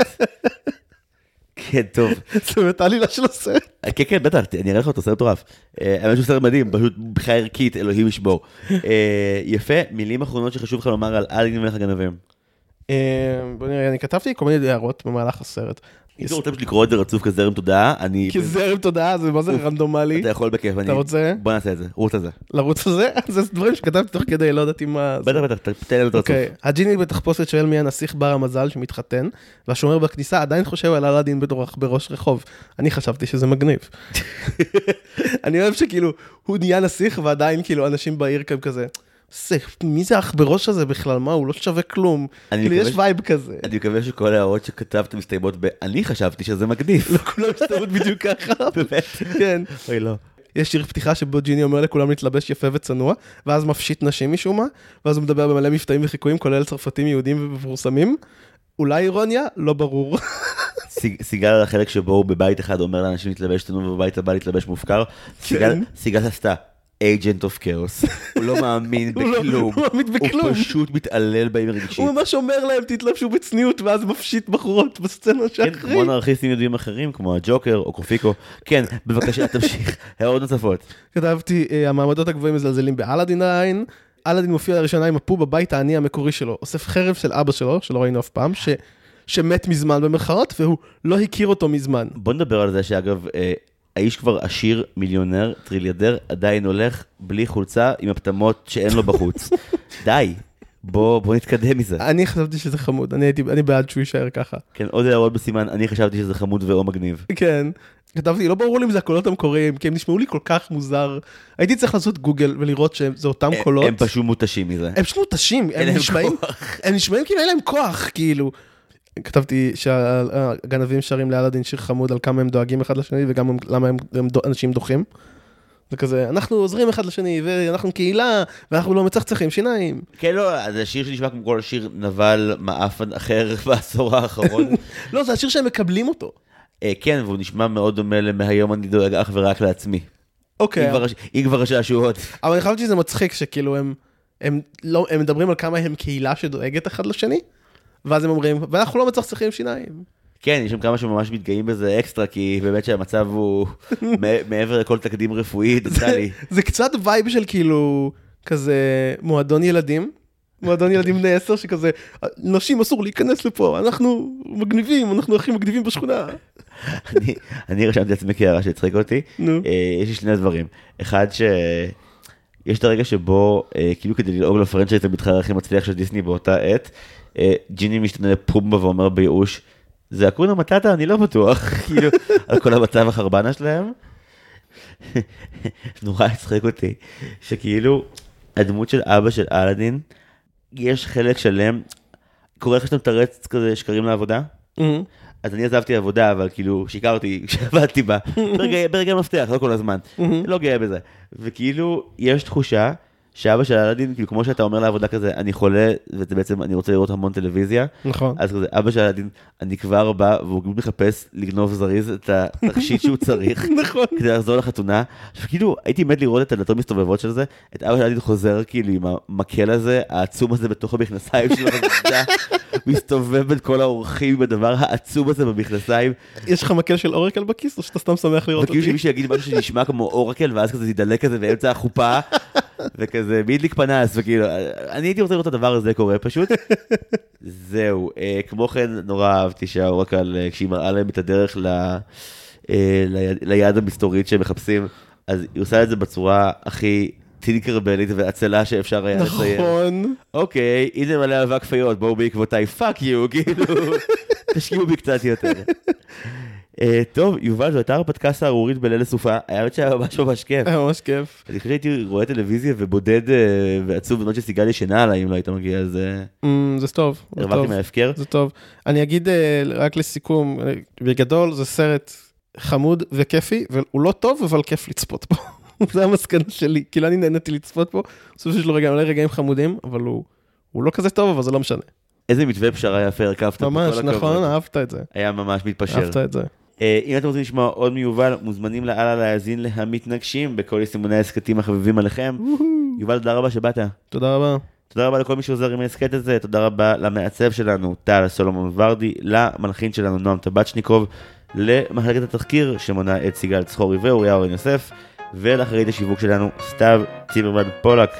כן, טוב. זה באמת העלילה של הסרט. כן, כן, בטח, אני אראה לך אותו, סרט מטורף. אה, האמת שהוא סרט מדהים, פשוט מבחינה ערכית, אלוהים ישבור. אה, יפה, מילים אחרונות שחשוב לך לומר על אלין ומלך הגנבים. אה, בוא נראה, אני כתבתי כל מיני הערות במהלך הסרט. אם אתה רוצה לקרוא את זה רצוף כזרם תודעה, אני... כי זרם תודעה זה מה זה רנדומלי. אתה יכול בכיף, אני... אתה רוצה בוא נעשה את זה, רוץ על זה. לרוץ על זה? זה דברים שכתבתי תוך כדי, לא ידעתי מה... בטח, בטח, תן לנו את הרצוף. אוקיי, הג'יני בתחפושת שואל מי הנסיך בר המזל שמתחתן, והשומר בכניסה עדיין חושב על אלאדין כעכברוש רחוב. אני חשבתי שזה מגניב. אני אוהב שכאילו, הוא נהיה נסיך ועדיין כאילו אנשים בעיר כאן כזה. "זה, מי זה העכברוש הזה בכלל? מה, הוא לא שווה כלום. כאילו, יש ש- vibe כזה. אני מקווה שכל ההערות שכתבת מסתיימות ב... אני חשבתי שזה מגניב. לא כולם מסתיימות בדיוק ככה. באמת? כן. אוי לא. יש שיר פתיחה שבו ג'יני אומר לכולם להתלבש יפה וצנוע, ואז מפשיט נשים משום מה, ואז הוא מדבר במלא מבטאים וחיקויים, כולל צרפתים יהודים ומפורסמים. אולי אירוניה? לא ברור. סיג- סיגל על החלק שבו הוא בבית אחד אומר לאנשים להתלבש תנו ובבית הבא להתלבש מופקר. כן. סיגל עשתה agent of chaos. הוא לא מאמין הוא לא- בכלום. הוא מאמין בכלום. הוא פשוט מתעלל בהם רגשית. הוא ממש אומר להם תתלבשו בצניעות, ואז מפשיט בחורות בסצנה כן, שאחרי. כמו אנרכיסטים יהודים אחרים, כמו הג'וקר או קופיקו. כן, בבקשה, תמשיך. הערות נוספות. כתבתי, אה, המעמדות הגבוהים מזלזלים באלאדין העין. אלאדין מופיע לראשונה עם הפו בבית העני המקורי שלו, אוסף חרב של אבא שלו, שלא ראינו אף פעם, ש... שמת מזמן במרכאות, והוא לא הכיר אותו מזמן. בוא נדבר על זה שאגב, אה, האיש כבר עשיר, מיליונר, טריליאדר, עדיין הולך בלי חולצה עם הפטמות שאין לו בחוץ. די, בוא, בוא נתקדם מזה. אני חשבתי שזה חמוד, אני הייתי, אני בעד שהוא יישאר ככה. כן, עוד הערות בסימן, אני חשבתי שזה חמוד ואו מגניב. כן. כתבתי, לא ברור לי אם זה הקולות המקוריים, כי הם נשמעו לי כל כך מוזר. הייתי צריך לעשות גוגל ולראות שזה אותם הם- קולות. הם פשוט מותשים מזה. הם פשוט מותשים, הם נשמעים. הם נשמעים כאילו אין להם כוח, כאילו. כתבתי שהגנבים שרים לאלאדין שיר חמוד על כמה הם דואגים אחד לשני וגם הם- למה הם, הם דו- אנשים דוחים. זה כזה, אנחנו עוזרים אחד לשני ואנחנו קהילה ואנחנו לא מצחצחים שיניים. כן, לא, זה שיר שנשמע כמו כל שיר נבל מעפן אחר בעשור האחרון. לא, זה השיר שהם מקבלים אותו. אה, כן, והוא נשמע מאוד דומה ל"מהיום אני דואג אך ורק לעצמי". אוקיי, אם כבר השעשועות. אבל אני חשבתי שזה מצחיק שכאילו הם, הם, לא, הם מדברים על כמה הם קהילה שדואגת אחד לשני, ואז הם אומרים, ואנחנו לא מצחצחים שיניים. כן, יש שם כמה שממש מתגאים בזה אקסטרה, כי באמת שהמצב הוא מעבר לכל תקדים רפואי, דנטלי. זה קצת vibe של כאילו, כזה מועדון ילדים, מועדון ילדים בני עשר שכזה, נשים אסור להיכנס לפה, אנחנו מגניבים, אנחנו הכי מגניבים בשכונה. אני- אני רשמתי לעצמי כהערה שהצחיק אותי. נו. אה, יש לי שני דברים. אחד ש... יש את הרגע שבו, אה, כאילו כדי ללעוג לפרנצ'ייז המתחרה הכי מצליח של דיסני באותה עת, ג'יני משתנה לפומבה ואומר בייאוש, זה אקונה מטאטה? אני לא בטוח, כאילו, על כל המצב החרבנה שלהם. נורא הצחיק אותי, שכאילו, הדמות של אבא של אלאדין, יש חלק שלם, קורה לך שאתה מתרץ כזה שקרים לעבודה? אז אני עזבתי עבודה, אבל כאילו שיקרתי כשעבדתי בה, ברגע- ברגע מפתח, לא כל הזמן, לא גאה בזה. וכאילו, יש תחושה שאבא של אלאדין, כאילו כמו שאתה אומר לעבודה כזה, אני חולה, וזה בעצם, אני רוצה לראות המון טלוויזיה, נכון. אז כזה, אבא של אלאדין, אני כבר בא, והוא כאילו מחפש לגנוב זריז את התכשיט שהוא צריך. נכון. כדי לחזור לחתונה. עכשיו כאילו הייתי מת לראות את הדלתות מסתובבות של זה, את אבא של אלאדין חוזר כאילו עם המקל הזה, העצום הזה בתוך המכנסיים שלו, מסתובב בין כל האורחים עם הדבר העצום הזה במכנסיים, יש לך מקל של אורקל בכיס או שאתה סתם שמח לראות וכאילו אותי? שמישהו יגיד משהו שנשמע כמו אורקל ואז כזה ידלק כזה באמצע החופה, וכזה מי הדליק פנס, וכאילו, אני הייתי רוצה לראות את הדבר הזה קורה פשוט. זהו, אה, כמו כן נורא אהבתי שהאורקל, אה, כשהיא מראה להם את הדרך ל... אה, ליד- ליד המסתורית שהם מחפשים, אז היא עושה את זה בצורה הכי טינקרבלית ועצלה שאפשר היה לציין. נכון. אוקיי, הנה מלא אבק פיות, בואו בעקבותיי, fuck you, כאילו, תשקיעו בי קצת יותר. אה, טוב, יובל, זו הייתה הרפתקה סהרורית בליל הסופה, האמת שהיה ממש ממש כיף. היה ממש כיף. אני חושב שהייתי רואה טלוויזיה ובודד אה, ועצוב בזמן שסיגל ישנה עליי אם לא היית מגיע, אז אה, אמ, זה טוב. הרווחתי. מההפקר. זה טוב. אני אגיד רק לסיכום, בגדול זה סרט חמוד וכיפי, והוא לא טוב, אבל כיף לצפות בו. זה המסקנה שלי, כאילו אני נהניתי לצפות בו, בסוף יש לו רגעים, מלא רגעים חמודים, אבל הוא, לא כזה טוב, אבל זה לא משנה. איזה מתווה פשרה יפה הרכבת ממש. נכון, אהבת את זה. היה ממש מתפשר. אהבת את זה. אה, אם אתם רוצים לשמוע עוד מיובל, מוזמנים לאללה להאזין להמתנגשים בכל יישומוני ההסכתים החביבים עליכם. יובל, תודה רבה שבאת. תודה רבה. תודה רבה לכל מי שעוזר עם ההסכת הזה, תודה רבה למעצב שלנו, טל סולומון ורדי, למלחין שלנו, נועם טבצ'ניקוב, למחלקת התחקיר שמונה את סיגל צחורי ואוריה אורן יוסף, ולאחראית השיווק שלנו סתיו צימרמן פולק.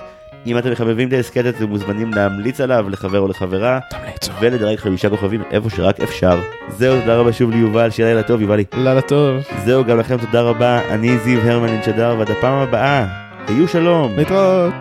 אם אתם מחבבים את ההסכת אתם מוזמנים להמליץ עליו לחבר או לחברה, תמליצו. ולדרג חמישה כוכבים איפה שרק אפשר. זהו, תודה רבה שוב ליובל, שיהיה לילה טוב יובלי. לילה טוב. זהו, גם לכם תודה רבה, אני זיו הרמן שדר, ועד הפעם הבאה, היו שלום. להתראות.